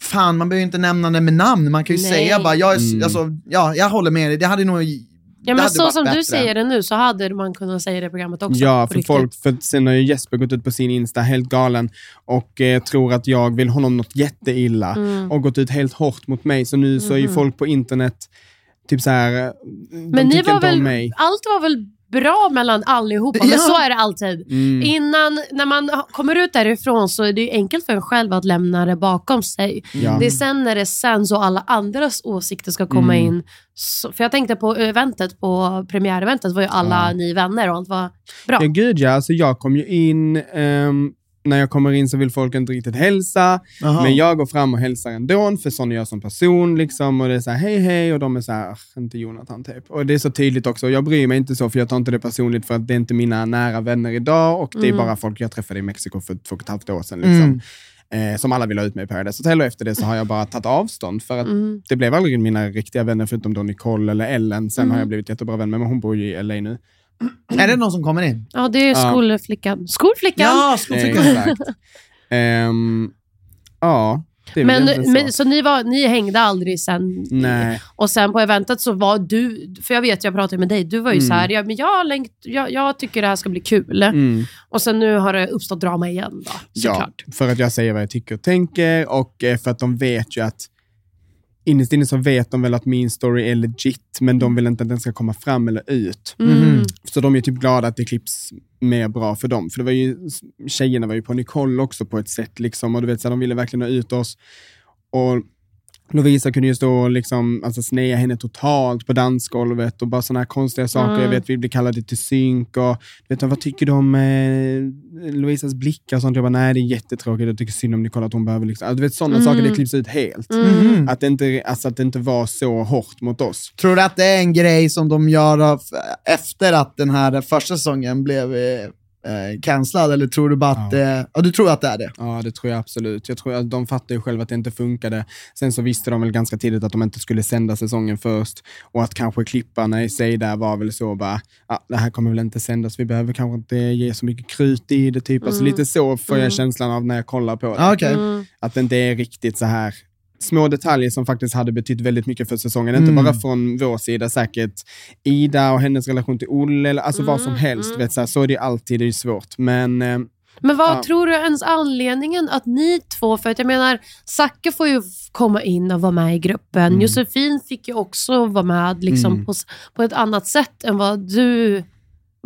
fan, man behöver ju inte nämna det med namn. Man kan ju Nej. säga bara, jag, är, Mm. alltså, ja, jag håller med dig. Det hade nog... Ja, men så som du bättre. säger det nu så hade man kunnat säga det i programmet också. Ja, för folk, för sen har ju Jesper gått ut på sin Insta helt galen och eh, tror att jag vill honom något jätteilla Mm. och gått ut helt hårt mot mig. Så nu så är ju Mhm. folk på internet typ så här, eh, de Men ni var väl, om mig. allt var väl bra mellan allihopa, Ja. men så är det alltid. Mm. Innan, när man kommer ut därifrån så är det ju enkelt för en själv att lämna det bakom sig. Ja. Det är sen när det sen så alla andras åsikter ska komma Mm. in. Så, för jag tänkte på eventet, på premiäreventet var ju alla Ja. ni vänner och allt var bra. Ja, gud ja. Alltså, jag kom ju in, ehm, när jag kommer in så vill folk inte riktigt hälsa, Jaha. men jag går fram och hälsar ändå, för sån är jag som person. Liksom, och det är så här, hej hej, och de är så här, "Ach, inte Jonathan typ. Och det är så tydligt också, jag bryr mig inte så, för jag tar inte det personligt, för att det är inte mina nära vänner idag, och det är Mm. bara folk jag träffade i Mexiko för två och ett halvt år sedan. Liksom. Eh, som alla vill ha ut mig i Paradise Hotel och efter det så har jag bara tagit avstånd för att Mm. det blev aldrig mina riktiga vänner förutom då Nicole eller Ellen. Sen Mm. har jag blivit jättebra vän med, men hon bor ju i LA nu. Är det någon som kommer in? Ja, det är Ja. skolflickan. Skolflickan! Ja, skolflickan. Exakt. Ehm, ja, Men, egentligen men, så. så ni, var, ni hängde aldrig sen? Nej. Och sen på eventet så var du, för jag vet, jag pratade med dig, du var ju Mm. så här, ja, men jag, längt, jag, jag tycker det här ska bli kul. Mm. Och sen nu har det uppstått drama igen då, Ja, såklart. för att jag säger vad jag tycker och tänker och eh, för att de vet ju att innerst inne så vet de väl att min story är legit, men de vill inte att den ska komma fram eller ut. Mm. Så de är typ glada att det klipps mer bra för dem. För det var ju, tjejerna var ju på Nicole också på ett sätt, liksom, och du vet, så här, de ville verkligen ha ut oss. Och Lovisa kunde ju stå och liksom, alltså, snea henne totalt på dansgolvet och bara sådana här konstiga saker. Mm. Jag vet, vi blev kallade till synk och vet du, vad tycker du om eh, Lovisas blickar och sånt? Jag bara, nej det är jättetråkigt, jag tycker synd om Nicole att hon behöver liksom, alltså, du vet sådana Mm. saker, det klipps ut helt. Mhm. Att, det inte, alltså, att det inte var så hårt mot oss. Tror du att det är en grej som de gör av, efter att den här första säsongen blev eh, eh, cancellad, eller tror du bara att Ja. det... Ja, du tror att det är det? Ja, det tror jag absolut. Jag tror att de fattade ju själva att det inte funkade. Sen så visste de väl ganska tidigt att de inte skulle sända säsongen först och att kanske klipparna i sig där var väl så bara, ja, det här kommer väl inte sändas, vi behöver kanske inte ge så mycket krut i det, typ. Alltså Mm. lite så får jag Mm. känslan av när jag kollar på det. Ja, Okej. Mm. Att det inte är riktigt så här små detaljer som faktiskt hade betytt väldigt mycket för säsongen. Inte Mm. bara från vår sida, säkert Ida och hennes relation till Olle, eller alltså vad som Mm, helst. mm. Vet, så, här, så är det alltid, det är svårt. Men eh, Men vad Ja. tror du ens anledningen att ni två, för att jag menar, Zacke får ju komma in och vara med i gruppen. Mm. Josefin fick ju också vara med liksom, Mm. på, på ett annat sätt än vad du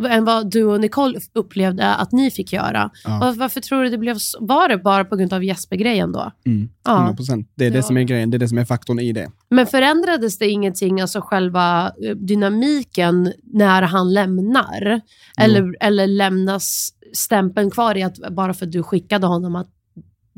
än vad du och Nicole upplevde att ni fick göra. Ja. Var, varför tror du det blev så? Var det bara på grund av Jesper-grejen då? mm, Ja. 100%. Det är det Ja. som är grejen, det är det som är faktorn i det. Men förändrades det ingenting, alltså själva eh, dynamiken, när han lämnar? Eller, eller lämnas stämpeln kvar i att bara för att du skickade honom att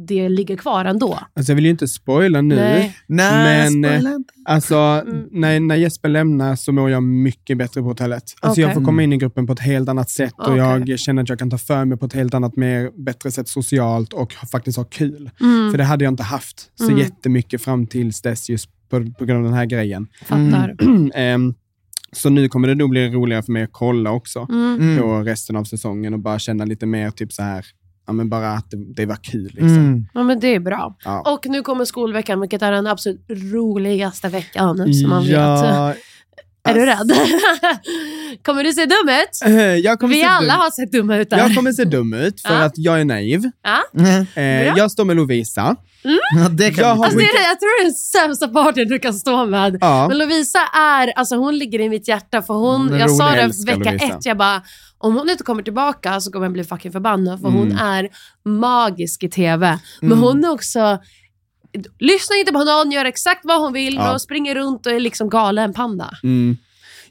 det ligger kvar ändå? Alltså jag vill ju inte spoila nu, Nej. Nej, Men, spoila inte. Alltså, Mm. när, när Jesper lämnar så mår jag mycket bättre på hotellet. Alltså Jag Okej. får komma in i gruppen på ett helt annat sätt och jag känner att jag kan ta för mig på ett helt annat, mer, bättre sätt socialt och faktiskt ha kul. Mm, För det hade jag inte haft så Mm. jättemycket fram tills dess just på, på grund av den här grejen. fattar. Ehm, så nu kommer det nog bli roligare för mig att kolla också Mm. Mm. på resten av säsongen och bara känna lite mer typ så här, ja men bara att det, det var kul liksom. Mm. Ja, men det är bra. Ja. Och nu kommer skolveckan, vilket är den absolut roligaste veckan som man vet. ja, Är du ass- rädd? kommer du se dum ut? Eh, jag kommer Vi se alla dum- har sett dumma ut där. Jag kommer se dum ut för Ja. att jag är naiv. Ja? Mm. Eh, jag står med Lovisa. Ja, det kan Jag Alltså, det är, jag tror det är den sämsta partnern du kan stå med. Ja. Men Lovisa är, alltså hon ligger i mitt hjärta för hon, Hon är jag sa det vecka Lovisa. ett, jag bara, om hon inte kommer tillbaka så kommer jag bli fucking förbannad för hon Mm. är magisk i TV. Men Mm. hon är också lyssnar inte på någon, gör exakt vad hon vill Ja. och springer runt och är liksom galen panda. Mm.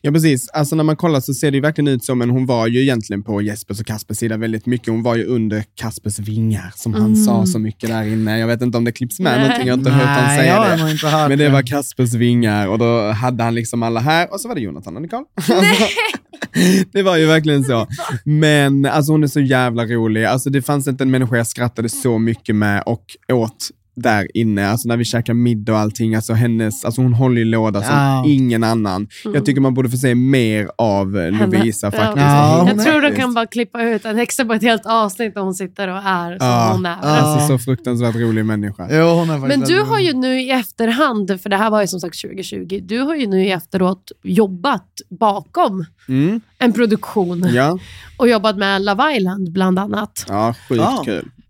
Ja, precis. Alltså när man kollar så ser det ju verkligen ut som, men hon var ju egentligen på Jespers och Kaspers sida väldigt mycket. Hon var ju under Kaspers vingar, som han Mm. sa så mycket där inne. Jag vet inte om det klipps med Nej. någonting, jag har inte hört honom Nej, säga det. inte hört Men det var Kaspers vingar och då hade han liksom alla här och så var det Jonathan och Nicole. det var ju verkligen så. Men alltså hon är så jävla rolig. Alltså det fanns inte en människa jag skrattade så mycket med och åt där inne, alltså när vi käkar middag och allting, alltså hennes, alltså hon håller ju låda som Ja. ingen annan. Jag tycker man borde få se mer av eh, Lovisa faktiskt. Ja, jag tror de kan bara klippa ut en extra på ett helt avsnitt där hon sitter och är som Ja. hon är. Alltså så fruktansvärt rolig människa. Jo, hon är faktiskt Men du har ju nu i efterhand, för det här var ju som sagt 2020, du har ju nu i efteråt jobbat bakom Mm. en produktion Ja, och jobbat med Love Island bland annat. ja, sjukt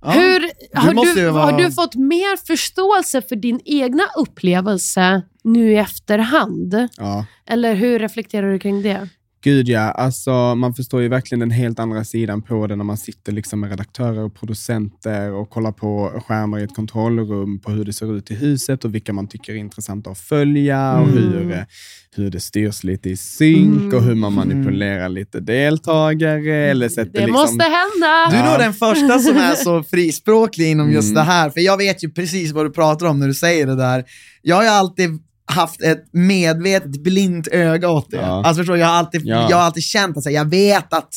Ja. Hur, har, du, vara- har du fått mer förståelse för din egna upplevelse nu i efterhand? Ja. Eller hur reflekterar du kring det? Gud ja, alltså man förstår ju verkligen den helt andra sidan på det när man sitter liksom med redaktörer och producenter och kollar på skärmar i ett kontrollrum på hur det ser ut i huset och vilka man tycker är intressanta att följa och hur, eh, hur det styrs lite i synk och hur man manipulerar lite deltagare eller sätter Det liksom... måste hända! Du är nog den första som är så frispråklig inom just Mm. det här, för jag vet ju precis vad du pratar om när du säger det där. Jag har ju alltid haft ett medvetet blint öga åt det. Ja. Alltså förstår jag har alltid, Ja. jag har alltid känt att jag vet att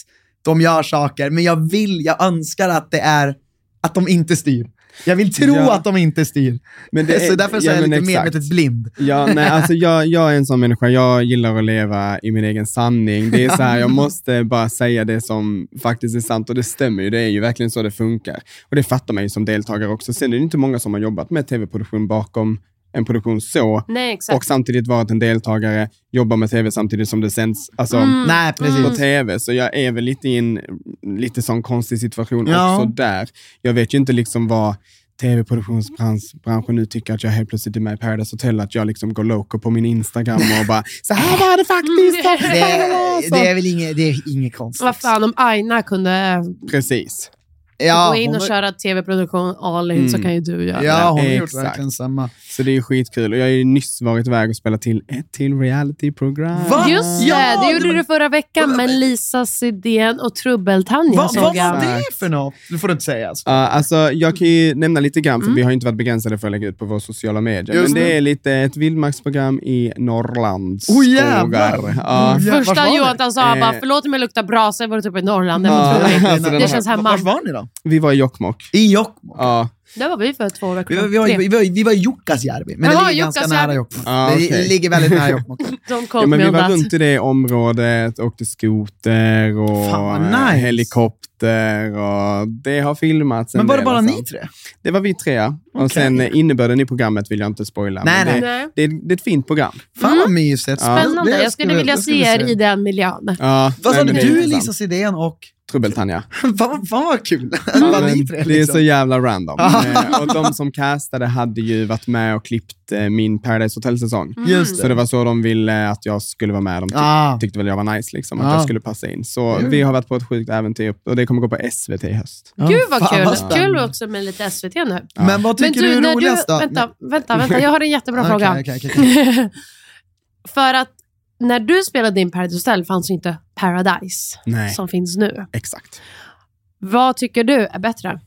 de gör saker, men jag vill, jag önskar att det är att de inte styr. Jag vill tro Ja. att de inte styr. Men det är- så därför så är jag lite exakt. medvetet blind. Ja, nej, alltså jag, jag är en sån människa, jag gillar att leva i min egen sanning. Det är så här, jag måste bara säga det som faktiskt är sant och det stämmer ju, det är ju verkligen så det funkar. Och det fattar man ju som deltagare också. Sen är det inte många som har jobbat med tv-produktion bakom en produktion så, Nej, och samtidigt varit en deltagare, jobbar med tv samtidigt som det sänds alltså, Mm. Nej, precis. på tv. Så jag är väl lite i en lite sån konstig situation Ja. också där. Jag vet ju inte liksom vad tv-produktionsbranschen nu tycker att jag helt plötsligt är med i Paradise Hotel, att jag liksom går loco på min Instagram och bara så här var det faktiskt. Det, är- det är väl inget, det är inget konstigt. Vad fan om Aina kunde Precis. Ja, gå in och har- köra tv-produktion all in så Mm. kan ju du göra Ja, det. hon har gjort Exakt. verkligen samma. Så det är skitkul. Och jag har ju nyss varit iväg och spelat till ett till realityprogram. Va? Just det, Ja, det det gjorde var- du förra veckan med Lisa Sidén och Trubbel-Tanja Va, vad var det för något? Du får inte säga. Alltså. Ja, alltså, jag kan ju nämna lite grann, för Mm. vi har inte varit begränsade för att lägga ut på våra sociala medier. Just men det det. är lite ett vildmarksprogram i Norrlands Oh, skogar. Ja. Mm. Ja, vart var Första ni? Jonathan sa Eh. bara, förlåt om jag luktar brasa, jag har varit uppe i Norrland. Det, Ja, var alltså, det har- känns Vart hemma. var ni då? Vi var i Jokkmokk. I Jokkmokk. Ja. Där var vi för två veckor Vi var, sedan. vi, var, vi, var, vi var i Jukkasjärvi, men Jaha, det ligger ganska Jukkasjärvi. nära Jokkmokk. Ah, Det okej. ligger väldigt nära Jokkmokk. De Ja, men vi var runt i det området, åkte skoter och Fan, vad eh, nice. helikopter och det har filmats en Men var det del, bara alltså. ni tre? Det var vi tre, ja. Och Okej. sen eh, innebörden i programmet vill jag inte spoila. Nej, men det, Nej. det, är- det är ett fint program. Fan vad mysigt. Ja. Spännande, Det jag skulle vilja det se vi er i den miljön. Ja, Vad sa nej, du? men det är Du, intressant. Elisa Sidén och... Trubbel-Tanja. fan, vad kul! Ja, Vad men ni tre Det är liksom. så jävla random. Eh, och de som castade hade ju varit med och klippt eh, min Paradise Hotel-säsong. Just Så det var så de ville att jag skulle vara med. De tyck- Ah. tyckte väl jag var nice, liksom, att Ah. jag skulle passa in. Så vi har varit på ett sjukt äventyr och det kommer gå på SVT i höst. Ja, Gud vad kul. spännande. Kul också med lite SVT nu. Men vad Men tycker du du, är roligast du... då? Vänta, vänta, vänta. Jag har en jättebra Okej, fråga. okej, okej. För att när du spelade in Paradise Hotel fanns inte Paradise Nej, som finns nu. exakt. Vad tycker du är bättre?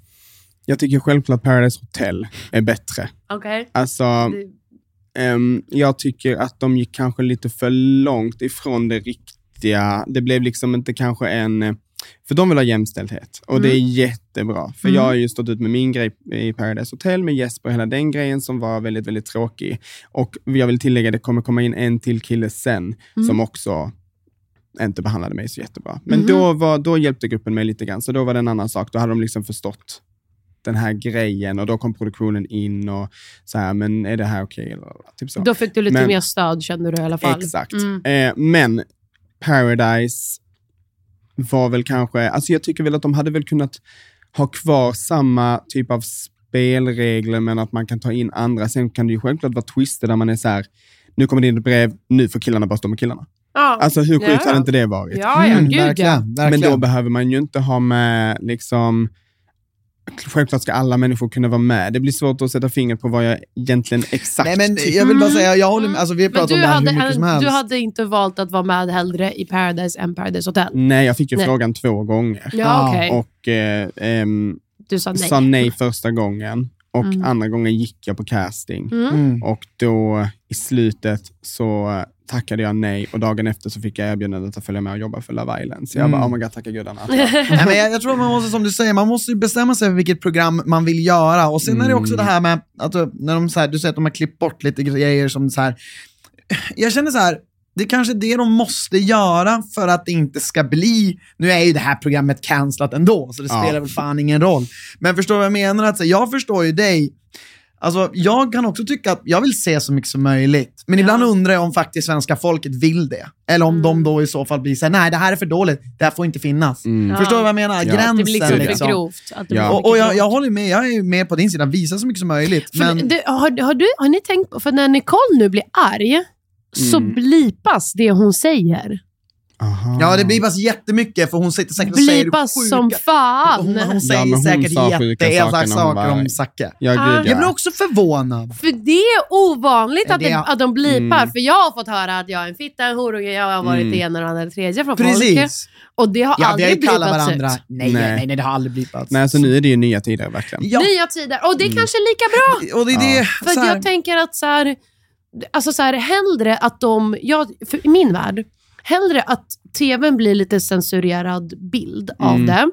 Jag tycker självklart Paradise Hotel är bättre. Okej. Alltså, ehm, jag tycker att de gick kanske lite för långt ifrån det riktiga. Det blev liksom inte kanske en... För de vill ha jämställdhet och det är jättebra. För jag har ju stått ut med min grej i Paradise Hotel med Jesper och hela den grejen som var väldigt, väldigt tråkig. Och jag vill tillägga, det kommer komma in en till kille sen som också inte behandlade mig så jättebra. Men då, var, då hjälpte gruppen mig lite grann, så då var det en annan sak. Då hade de liksom förstått den här grejen och då kom produktionen in och så här, men är det här okej? Eller Typ så. Då fick du lite Men- mer stöd kände du i alla fall. Exakt. Mm. Eh, men Paradise var väl kanske, alltså jag tycker väl att de hade väl kunnat ha kvar samma typ av spelregler, men att man kan ta in andra. Sen kan det ju självklart vara twister där man är så här, nu kommer det in ett brev, nu får killarna bara stå med killarna. Ja. Alltså hur sjukt Ja. hade inte det varit? Ja, ja, Mm, gud verkligen, verkligen. Men då behöver man ju inte ha med liksom självklart ska alla människor kunna vara med. Det blir svårt att sätta fingret på vad jag egentligen exakt Nej, men jag vill bara säga, jag håller med. Alltså, vi har pratat om du det här hade, hur mycket som helst. du hade inte valt att vara med hellre i Paradise än Paradise Hotel? Nej, jag fick ju Nej. frågan två gånger. Ja, okej. Och eh, ehm, Du sa nej. sa nej första gången. Och Mm. andra gången gick jag på casting. Mm. Mm. Och då i slutet så tackade jag nej och dagen efter så fick jag erbjudandet att följa med och jobba för Love Island. Så jag Mm. bara, oh my god, tacka gudarna. Nej, men jag, jag tror man måste, som du säger, man måste ju bestämma sig för vilket program man vill göra. Och sen är det också Mm. det här med, att du- när de, så här, du säger att de har klippt bort lite grejer som så här. Jag känner så här, det är kanske det de måste göra för att det inte ska bli, nu är ju det här programmet cancelat ändå, så det Ja. spelar väl fan ingen roll. Men förstår du vad jag menar? Att, så, jag förstår ju dig, Alltså, jag kan också tycka att jag vill se så mycket som möjligt. Men ibland undrar jag om faktiskt svenska folket vill det. Eller om de då i så fall blir såhär, nej det här är för dåligt, det här får inte finnas. Mm. Förstår du vad jag menar? Ja. Gränsen Det blir liksom liksom. grovt. Att det blir Och, och jag, jag håller med, jag är med på din sida, visa så mycket som möjligt. För Men, det, har, har, du, har ni tänkt på, för när Nicole nu blir arg, så Mm. blipas det hon säger. Aha. ja, det blir bara så jättemycket för hon sitter säkert och säger Blipas sjuka... som fan. Hon, hon säger Ja, hon säkert jätteelaka saker om. Zacke. Ja, Ah. gud Jag ja. blir också förvånad. För det är ovanligt Ja, att, det- det, att de blipar. Mm. För jag har fått höra att jag är en fitta, en hora, jag har varit Mm. ena och och det tredje från folk. Precis. Och det har Ja, aldrig blipats varandra. ut. Nej, Nej. nej, nej, det har aldrig blipats. Nej, så nu är det ju nya tider verkligen. Ja, Nya tider. Och det är kanske är lika bra. och det är det. För att här, jag tänker att så här, alltså så här, hellre att de, jag, för i min värld, hellre att tvn blir lite censurerad bild av Mm. det,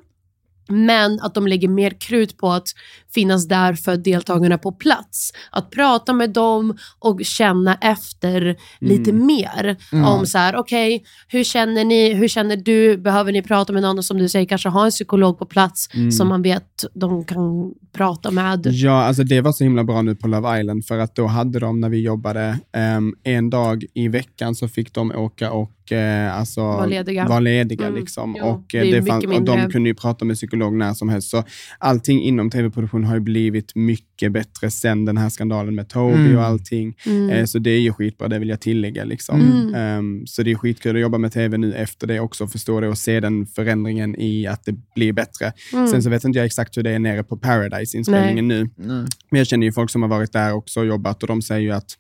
men att de lägger mer krut på att finnas där för deltagarna på plats. Att prata med dem och känna efter lite mer. Mm. Om så här, okej, hur känner ni? Hur känner du? Behöver ni prata med någon som du säger kanske har en psykolog på plats Mm. som man vet de kan prata med? Ja, alltså det var så himla bra nu på Love Island för att då hade de när vi jobbade ehm, en dag i veckan så fick de åka och eh, alltså, Var lediga. Var lediga Mm, liksom. jo, och, det eh, det mycket fanns, och de kunde ju prata med psykolog när som helst. Så allting inom tv-produktion har ju blivit mycket bättre sen den här skandalen med Toby Mm. och allting. Mm. Eh, så det är ju skitbra, det vill jag tillägga. Liksom. Mm. Ehm, så det är skitkul att jobba med tv nu efter det också, förstå det och se den förändringen i att det blir bättre. Mm. Sen så vet inte jag exakt hur det är nere på Paradise-inspelningen nu. Nej. Men jag känner ju folk som har varit där också och jobbat och de säger ju att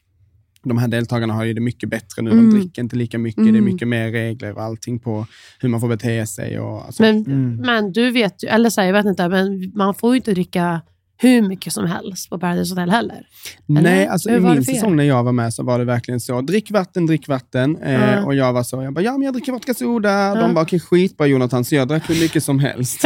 de här deltagarna har ju det mycket bättre nu. Mm. De dricker inte lika mycket. Det är Mm. mycket mer regler och allting på hur man får bete sig. Och, alltså, Men, Mm. men du vet ju, eller så här, jag vet inte, men man får ju inte dricka hur mycket som helst på Paradise Hotel heller. Nej, eller? alltså Hur i min säsong när jag var med så var det verkligen så. Drick vatten, drick vatten. Eh, Ja. Och jag var så, jag bara, ja men jag dricker vodka soda. Ja. De bara, okej skitbra Jonathan, så jag drack hur mycket som helst.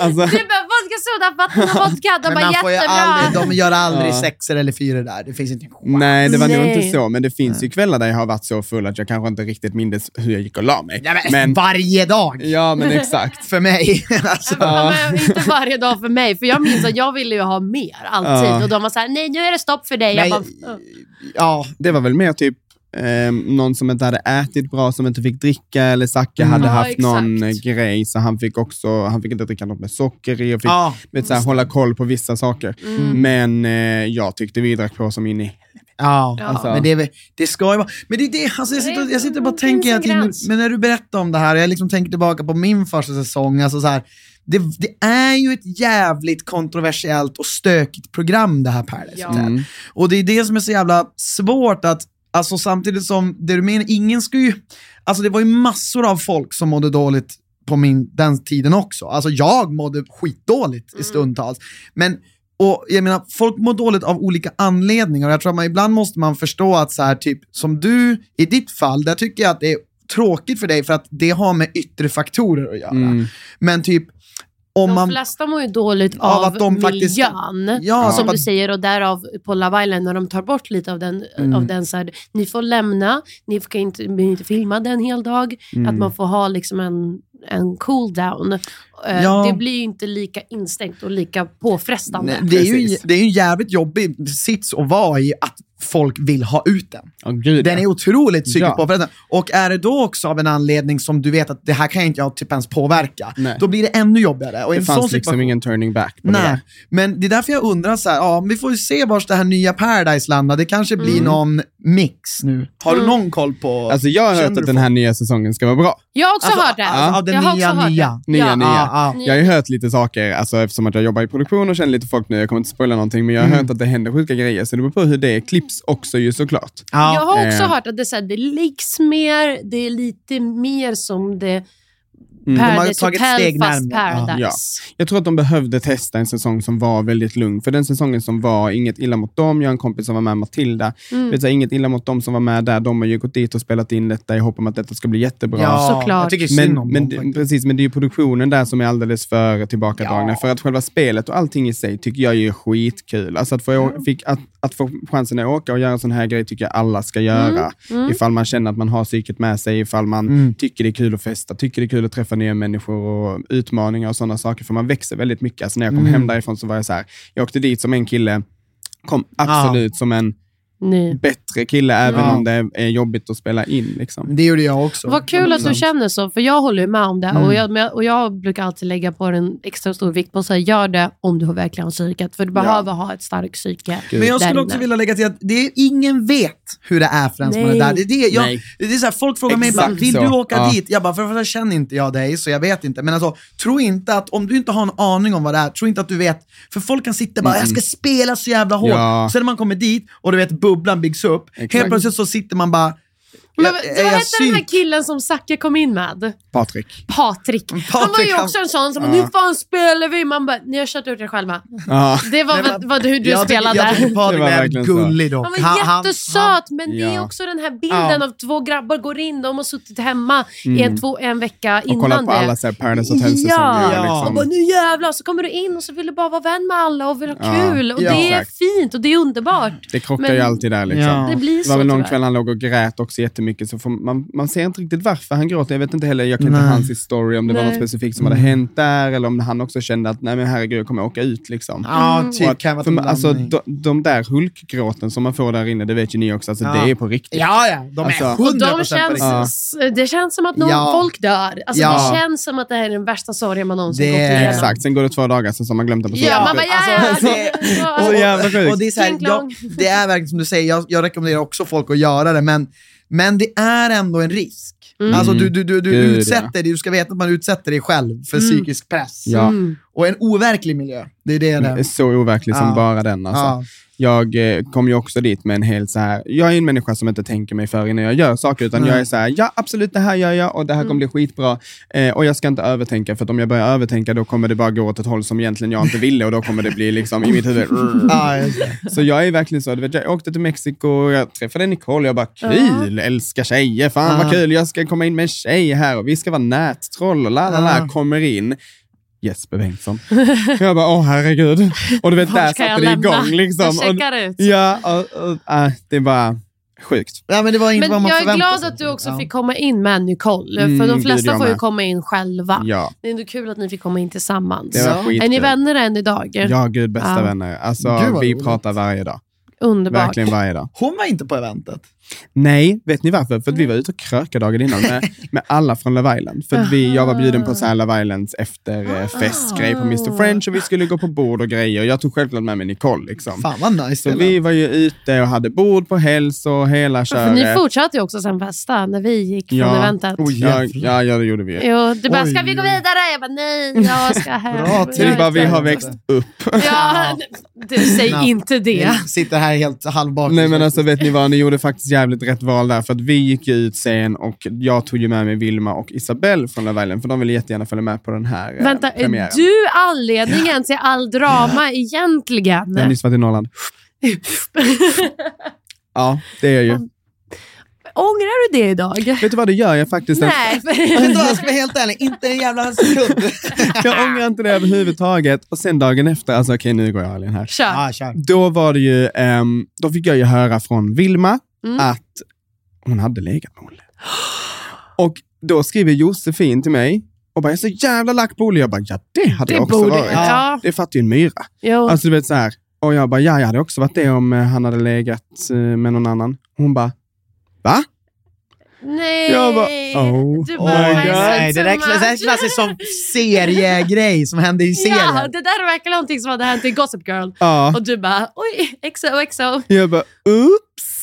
alltså, är bara vodka, soda, vatten och vodka. De Men bara man får ju jättebra. aldrig, de gör aldrig Ja. sexer eller fyror där. Det finns inte en chans. nej, det var nog Nej. inte så. Men det finns ju kvällar där jag har varit så full att jag kanske inte riktigt mindes hur jag gick och la mig. Nej, men, Men, varje dag! ja, men exakt. För mig. alltså. Ja, men inte varje dag för mig, för jag minns att jag ville ju ha mer, alltid. Ja. Och de var såhär, nej nu är det stopp för dig. Jag Nej, bara, "Ugh." ja, Det var väl mer typ eh, någon som inte hade ätit bra, som inte fick dricka, eller Zacke Mm. hade Ja, haft exakt. någon eh, grej, så han fick också, han fick inte dricka något med socker i och fick ja. vet, så här, hålla koll på vissa saker. Mm. Men eh, jag tyckte vi drack på som in i... Ja, Ja. Alltså. men det, det ska ju vara... Men det är det, alltså jag sitter, jag sitter och bara Det tänker gräns. men när du berättar om det här, och jag liksom tänker tillbaka på min första säsong, alltså så här, det, det är ju ett jävligt kontroversiellt och stökigt program det här Paradise Ja. Mm. Och det är det som är så jävla svårt att, alltså samtidigt som, det du menar, ingen ska ju, alltså det var ju massor av folk som mådde dåligt på min, den tiden också. Alltså jag mådde skitdåligt i stundtals. Men och jag menar, folk mår dåligt av olika anledningar och jag tror att man ibland måste man förstå att så här, typ som du, i ditt fall, där tycker jag att det är tråkigt för dig för att det har med yttre faktorer att göra. Mm. Men typ, om De man... flesta mår ju dåligt Av av, de faktiskt- miljön. Ja, som du säger, och därav på Love Island, när de tar bort lite av den, Mm. av den så här, ni får lämna, ni får inte, inte filmade en hel dag, Mm. att man får ha liksom en, en cool down. Eh, Ja. Det blir ju inte lika instängt och lika påfrestande. Nej, det, är ju, det är ju en jävligt jobbig sits att vara i, att folk vill ha ut den. Åh, gud, Den ja. är otroligt psykiskt Ja. påfrestande. Och är det då också av en anledning som du vet att det här kan inte jag typ ens påverka, Nej. då blir det ännu jobbigare. Och det fanns liksom ingen turning back på det Nej, där. men det är därför jag undrar så här, ja, vi får ju se vars det här nya Paradise landar. Det kanske blir någon mix nu. Har du Mm. någon koll på? Alltså jag har hört du att den här nya säsongen ska vara bra. Jag har också Alltså, hört det. alltså, av den Jag nya. det. Nya, Ja. nya. Ja, ja. Jag har ju hört lite saker, alltså, eftersom att jag jobbar i produktion och känner lite folk nu, jag kommer inte spoila någonting, men jag har Mm. hört att det händer sjuka grejer, så det beror på hur det klipps också ju såklart. Ja. Jag har också Eh. hört att det, så här, det läggs mer, det är lite mer som det Mm. De har Paradise tagit Hotel steg fast närmare. Paradise. Ja. Jag tror att de behövde testa en säsong som var väldigt lugn. För den säsongen som var, inget illa mot dem, jag har en kompis som var med, Matilda. Mm. Vet du, inget illa mot dem som var med där, de har ju gått dit och spelat in detta i hopp om att detta ska bli jättebra. Ja, Såklart. jag tycker synd Men, om men, dem det- precis, men det är ju produktionen där som är alldeles för tillbakadragna. Ja. För att själva spelet och allting i sig tycker jag är skitkul. Alltså att få, å- fick, att, att få chansen att åka och göra sån här grej tycker jag alla ska göra. Mm. Ifall man känner att man har psyket med sig, ifall man Mm. tycker det är kul att festa, tycker det är kul att träffa nya människor och utmaningar och sådana saker. För man växer väldigt mycket. Alltså när jag kom Mm. hem därifrån så var jag så här, jag åkte dit som en kille, kom absolut som en Ni. bättre kille, även Ja. om det är jobbigt att spela in. Liksom. Det gjorde jag också. Vad kul att du känner så, för jag håller ju med om det. Mm. Och, jag, och jag brukar alltid lägga på en extra stor vikt på att säga, gör det om du har verkligen psyket. För du behöver ha ett starkt psyke. Men jag skulle också vilja lägga till att det är, ingen vet hur det är för en som är där. Det är, det, jag, Nej. det är så här, folk frågar mig Exakt ibland, vill så. du åka Ja. dit? Jag bara, för det känner inte jag dig, så jag vet inte. Men alltså, tro inte att, om du inte har en aning om vad det är, tro inte att du vet. För folk kan sitta bara, jag ska spela så jävla hårt. Ja. Sen när man kommer dit och du vet, bubblan byggs upp, Exakt. helt plötsligt så sitter man bara, Men, jag- vad är vad jag hette den här killen som Zacke kom in med? Patrik. Patrik. Han var Patrik, ju han- också en sån som, Ja. nu fan spelar vi. Man bara, ni har kört ut er själva. Ja. Det var Nej, vad, hur du jag spelade. Jag tycker Patrik Det var är gullig dock. Han var jättesöt, men det är Ja. också den här bilden Ja. av två grabbar går in, de har suttit hemma i en, två, en vecka Och innan kollat på det. alla så här, Paradise Hotel-säsonger. Ja, Ja. och bara Liksom. nu jävlar så kommer du in och så vill du bara vara vän med alla och vill ha Ja. kul. Och Ja. det är Exakt. fint och det är underbart. Det krockar Men- ju alltid där. Liksom. Ja. Det blir Det så var väl någon kväll han låg och grät också jättemycket, så får man, man ser inte riktigt varför han gråter. Jag vet inte heller, jag kan inte Nej. hans story, om det var Nej. något specifikt som hade hänt där, eller om han också kände att, nej men herregud, jag kommer åka ut. Liksom. Ja, Mm. typ. Att- kan för, alltså, de, de där hulkgråten som man får där inne, det vet ju ni också, alltså, Ja. det är på riktigt. Ja, ja. De är Alltså- 100% Och de på känns, riktigt. Det känns som att någon, Ja. folk dör. Alltså, Ja. Det känns som att det här är den värsta sorgen man någonsin Det gått igenom. Exakt, sen går det två dagar, sen så har man glömt det på Ja, man bara, ja, ja. Alltså, det- Så jävla sjukt. Så det är verkligen som du säger, jag, jag rekommenderar också folk att göra det, men, men det är ändå en risk. Mm. Alltså du, du, du, du Gud, utsätter dig, du ska veta att man utsätter dig själv för Mm. psykisk press. Ja. Mm. Och en overklig miljö, det är det det så overklig som Ja. bara den. Alltså. Ja. Jag eh, kom ju också dit med en helt så här, jag är en människa som inte tänker mig för innan jag gör saker, utan Nej. jag är så här, ja absolut det här gör jag och det här kommer bli skitbra. Eh, och jag ska inte övertänka, för att om jag börjar övertänka då kommer det bara gå åt ett håll som egentligen jag inte ville och då kommer det bli liksom i mitt huvud. Så jag är verkligen så, vet, jag åkte till Mexiko, jag träffade Nicole, jag bara kul, älskar tjejer, fan Ja. vad kul, jag ska komma in med en tjej här och vi ska vara nättroll och la la la, kommer in. Jesper Bengtsson. jag bara, åh herregud. Och du vet, där satte det igång. Liksom. Jag ut. Ja, och, och, äh, det är bara sjukt. Ja, men det var inte vad Men man jag är glad sig. att du också Ja. fick komma in med Nicole. Mm, för de gud, flesta får ju komma in själva. Ja, Det är ändå kul att ni fick komma in tillsammans. Är ni vänner än idag? Ja, gud bästa Ja. vänner. Alltså, Gud, vad vi roligt. pratar varje dag. Underbart. Verkligen varje dag. Hon var inte på eventet. Nej, vet ni varför? För att vi var ute och krökade dagen innan med, med alla från Love Island. För att vi, jag var bjuden på så här Love Islands efterfestgrej på Mr French och vi skulle gå på bord och grejer. Jag tog självklart med mig Nicole. Liksom. Fan vad nice Så vi var ju ute och hade bord på häls och hela För ni köret. fortsatte ju också sen festa när vi gick från Ja. eventet. Oj, Ja, ja, ja, det gjorde vi. Jo, du bara, Oj. ska vi gå vidare? Jag bara, nej, jag ska hem. Bra är bara vi har växt upp. Ja, du, säg inte det. Ni sitter här helt halvbakis. Nej men alltså vet ni vad, ni gjorde faktiskt jävligt rätt val där. För att vi gick ju ut sen och jag tog ju med mig Vilma och Isabelle från Love Island. För de ville jättegärna följa med på den här eh, Vänta, är premiären. du anledningen till all drama egentligen? Jag har nyss varit i Norrland. Ja, det är jag ju. Ångrar du det idag? Vet du vad, det gör jag faktiskt. Nej. Vet du vad, jag ska vara helt ärlig, inte en jävla sekund. Jag ångrar inte det överhuvudtaget. Och sen dagen efter, alltså okej nu går jag all in här. Kör. Ja, kör. Då var det ju, ehm, då fick jag ju höra från Vilma Mm. att hon hade legat med Olle. Och då skriver Josefin till mig och bara, jag är så jävla lack på Olle. Jag bara, ja det hade Det jag också borde- varit. ja. Det fattar ju en myra. Jo. Alltså du vet så här. Och jag bara, ja jag hade också varit det om eh, han hade legat eh, med någon annan. Hon bara, va? Nej. Jag bara, oh du bara, God. "I said Nej, det där much." det där klassas som seriegrej som hände i serien. Ja, det där verkar någonting som hade hänt i Gossip Girl. Ja. Och du bara, oj, XO, XO. Jag bara, oops.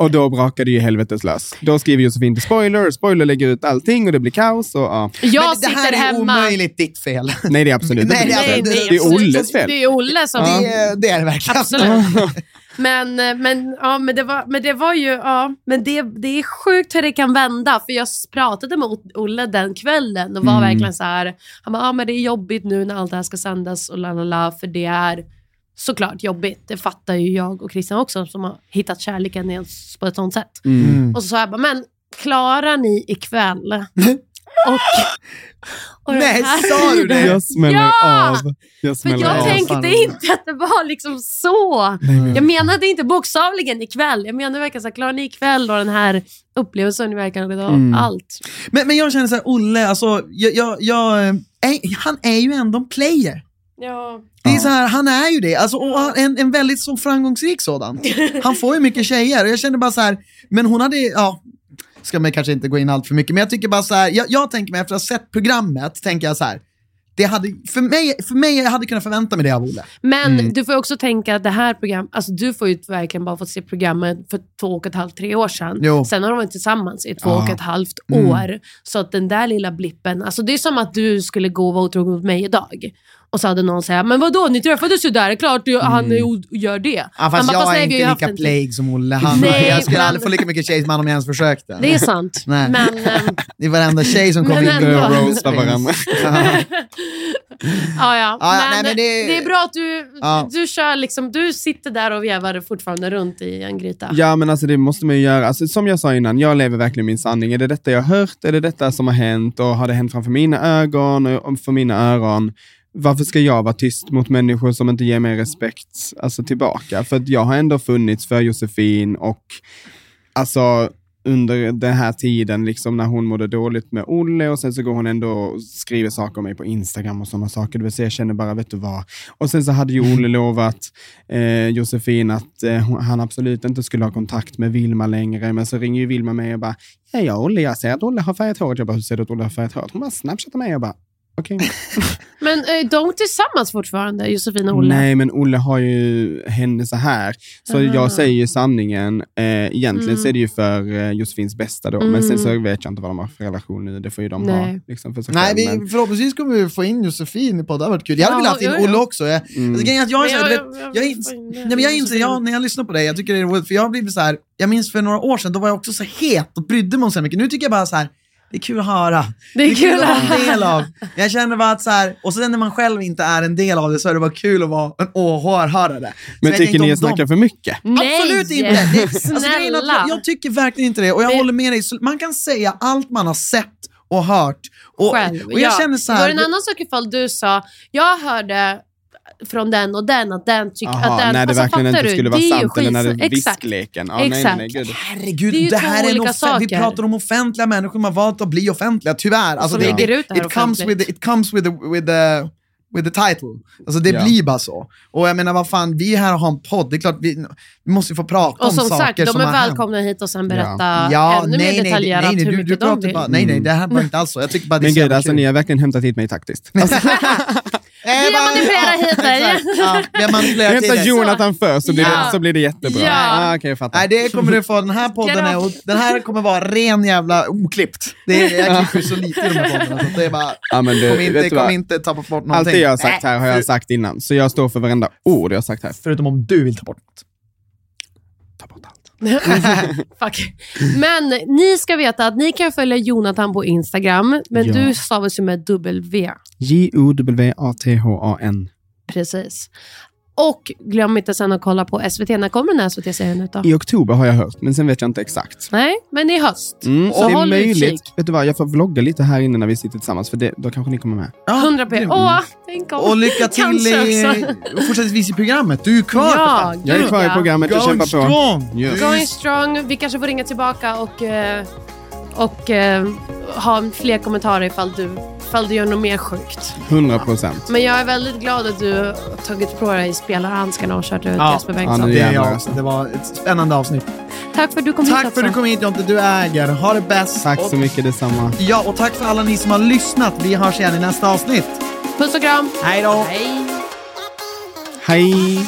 Och då brakar det ju helvetes lös. Då skriver Josefin till spoiler, spoiler lägger ut allting och det blir kaos. Och, ja. Jag Men det sitter här är hemma. omöjligt ditt fel. Nej, det är absolut Nej, inte det ditt fel. nej, Det är. Olles fel. Det är Olle som... Det, är- det är det verkligen. Absolut. Men, men, ja, men, det var, men det var ju, ja, men det, det är sjukt hur det kan vända. För jag pratade med Olle den kvällen och var Mm. verkligen så här, han bara, ja men det är jobbigt nu när allt det här ska sändas och la la la, för det är såklart jobbigt. Det fattar ju jag och Christian också som har hittat kärleken i oss på ett sånt sätt. Mm. Och så sa jag bara, men klarar ni ikväll? och, och Nej, här- sa du det? Jag smäller Ja! av. Jag För smäller jag av. tänkte inte att det var liksom så. Jag menade inte bokstavligen ikväll. Jag menade verkligen så här, klarar ni ikväll och den här upplevelsen, verkar ha Mm. allt. Men, men jag känner så här, Olle, alltså, jag, jag, jag, eh, är, han är ju ändå en player. Ja. Det är så här, han är ju det. Alltså, och han- en, en väldigt så framgångsrik sådan. Han får ju mycket tjejer och jag känner bara så här, men hon hade, ja, ska man kanske inte gå in allt för mycket, men jag tycker bara så här, jag, jag tänker mig efter att ha sett programmet, tänker jag så här, det hade, för mig, för mig, jag hade kunnat förvänta mig det av Olle. Men Mm. du får också tänka att det här programmet, alltså du får ju verkligen bara fått se programmet för två och ett halvt, tre år sedan. Jo. Sen har de varit tillsammans i två Ja. och ett halvt Mm. år. Så att den där lilla blippen, alltså det är som att du skulle gå och vara otrogen mot mig idag. Och så hade någon sagt, men vadå, ni träffades ju där, det är klart du, han är o- gör det. Mm. Ja, fast Han bara, jag "Fast nej, är inte lika en- plague som Olle. Han, Nej, jag skulle men- aldrig få lika mycket tjejer som han om jag ens försökte. Det är sant. Nej. Men, ehm, Det är varenda tjej som kommer in och Roasta varandra. Ja, ja. Ja, ja, men nej, men det- det... är bra att du, Ja. du kör liksom, du sitter där och vevar fortfarande runt i en gryta. Ja, men alltså det måste man ju göra. Alltså, som jag sa innan, jag lever verkligen min sanning. Är det detta jag har hört? Är det detta som har hänt? Och har det hänt framför mina ögon och för mina öron? Varför ska jag vara tyst mot människor som inte ger mig respekt alltså, tillbaka? För jag har ändå funnits för Josefin och alltså under den här tiden, liksom när hon mådde dåligt med Olle och sen så går hon ändå och skriver saker om mig på Instagram och sådana saker. Det vill säga, jag känner bara, vet du vad? Och sen så hade ju Olle lovat eh, Josefin att eh, han absolut inte skulle ha kontakt med Vilma längre. Men så ringer ju Vilma mig och bara, ja, ja Olle, jag ser att Olle har färgat håret. Jag bara, hur ser du att Olle har färgat håret? Hon bara snapchattar mig och bara, okej. Men är de tillsammans fortfarande, Josefin och Olle? Nej, men Olle har ju henne så här. Så Aha. jag säger ju sanningen. Eh, egentligen Mm. så är det ju för eh, Josefins bästa då. Men sen så vet jag inte vad de har för relation nu. Det får ju de ha. Nej. Liksom, för sig Nej, själv. vi, Men, förhoppningsvis kommer vi få in Josefin i podden, det hade varit kul. Jag hade Ja, velat haft in. Olle också. Jag, mm. alltså, jag, är Men så här, jag- du vet, jag- jag, jag- ins- jag- nej, men jag inser, jag, när jag lyssnar på dig, jag tycker det är roligt, för jag har blivit så här, jag minns för några år sedan, då var jag också så het och brydde mig om så mycket. Nu tycker jag bara så här, det är kul att höra. Det är kul att att vara en del av. Jag känner bara att så här, och sen när man själv inte är en del av det så är det bara kul att vara en åhörare. Men tycker inte ni om jag snackar för mycket? Nej! Absolut inte! Det, alltså, är att Snälla. jag, jag tycker verkligen inte det och jag Men- håller med dig. Så Man kan säga allt man har sett och hört. Och, Själv. och jag ja. känner så Det var här, en annan sak ifall du sa, jag hörde från den och den att den tycker Aha, att den... när det alltså, verkligen inte du? skulle vara Det är ju sant eller när det skit- är Exakt. viskleken. Ja, nej, nej, nej, Exakt. gud. Herregud, Det är det, här är en olika offen- vi pratar om offentliga människor som har valt att bli offentliga, tyvärr. Alltså, som det, lägger det, ut det här it, comes with the, it comes with the, with the, with the title. Alltså det Ja. blir bara så. Och jag menar, vad fan, vi är här och har en podd, det är klart vi, vi måste ju få prata Och om som saker sagt, de som är har hänt. välkomna hit och sen berätta Ja, ännu nej, mer nej, detaljerat nej, nej, hur du, mycket du de pratar vill. bara, nej, nej, det här var inte alls så. Jag tycker bara det är Men så gud, alltså kul. ni har verkligen hämtat hit mig taktiskt. Alltså, Vi har manipulerat hit dig. Exakt. Ja, vi hit Hämta. Jonathan först så blir, Ja. det, så blir det jättebra. Ja. Ah, fattar. Nej, det kommer du få. Den här podden är, och den här kommer vara ren jävla oklippt. Det är, jag klipper ju så lite i de här poddarna, så det är bara, Ja, men det, kom inte, du kom inte ta bort någonting. Allt det jag har sagt Nej, här har jag sagt innan, så jag står för varenda ord jag har sagt här. Förutom om du vill ta bort något. Fuck. Men ni ska veta att ni kan följa Jonathan på Instagram, men Ja. du stavas ju med W. J-O-W-A-T-H-A-N. Precis. Och glöm inte sen att kolla på SVT. När kommer den här SVT-serien ut då? I oktober har jag hört, men sen vet jag inte exakt. Nej, men i höst. Mm, Så det är håll möjligt. utkik. Vet du vad, jag får vlogga lite här inne när vi sitter tillsammans, för det, då kanske ni kommer med. Ja, 100 p. Åh, tänk om. Och lycka till Kanske i, också. och fortsättningsvis i programmet. Du är kvar för Ja, fan. Jag är kvar i programmet, jag Going kämpar på. strong! Yes. Är- Going strong. Vi kanske får ringa tillbaka och, eh, och eh, ha fler kommentarer ifall du, ifall du gör något mer sjukt. 100 procent. Men jag är väldigt glad att du har tagit på dig spelarhandskarna och kört ut Ja. Jesper Ja, Bengtsson. nu Det är jag. Det var ett spännande avsnitt. Tack för att du kom hit Tack för att du kom hit Jonte, du äger. Ha det bäst. Tack så Och- mycket detsamma. Ja, och tack för alla ni som har lyssnat. Vi hörs igen i nästa avsnitt. Puss och kram. Hej då! Hej. Hej!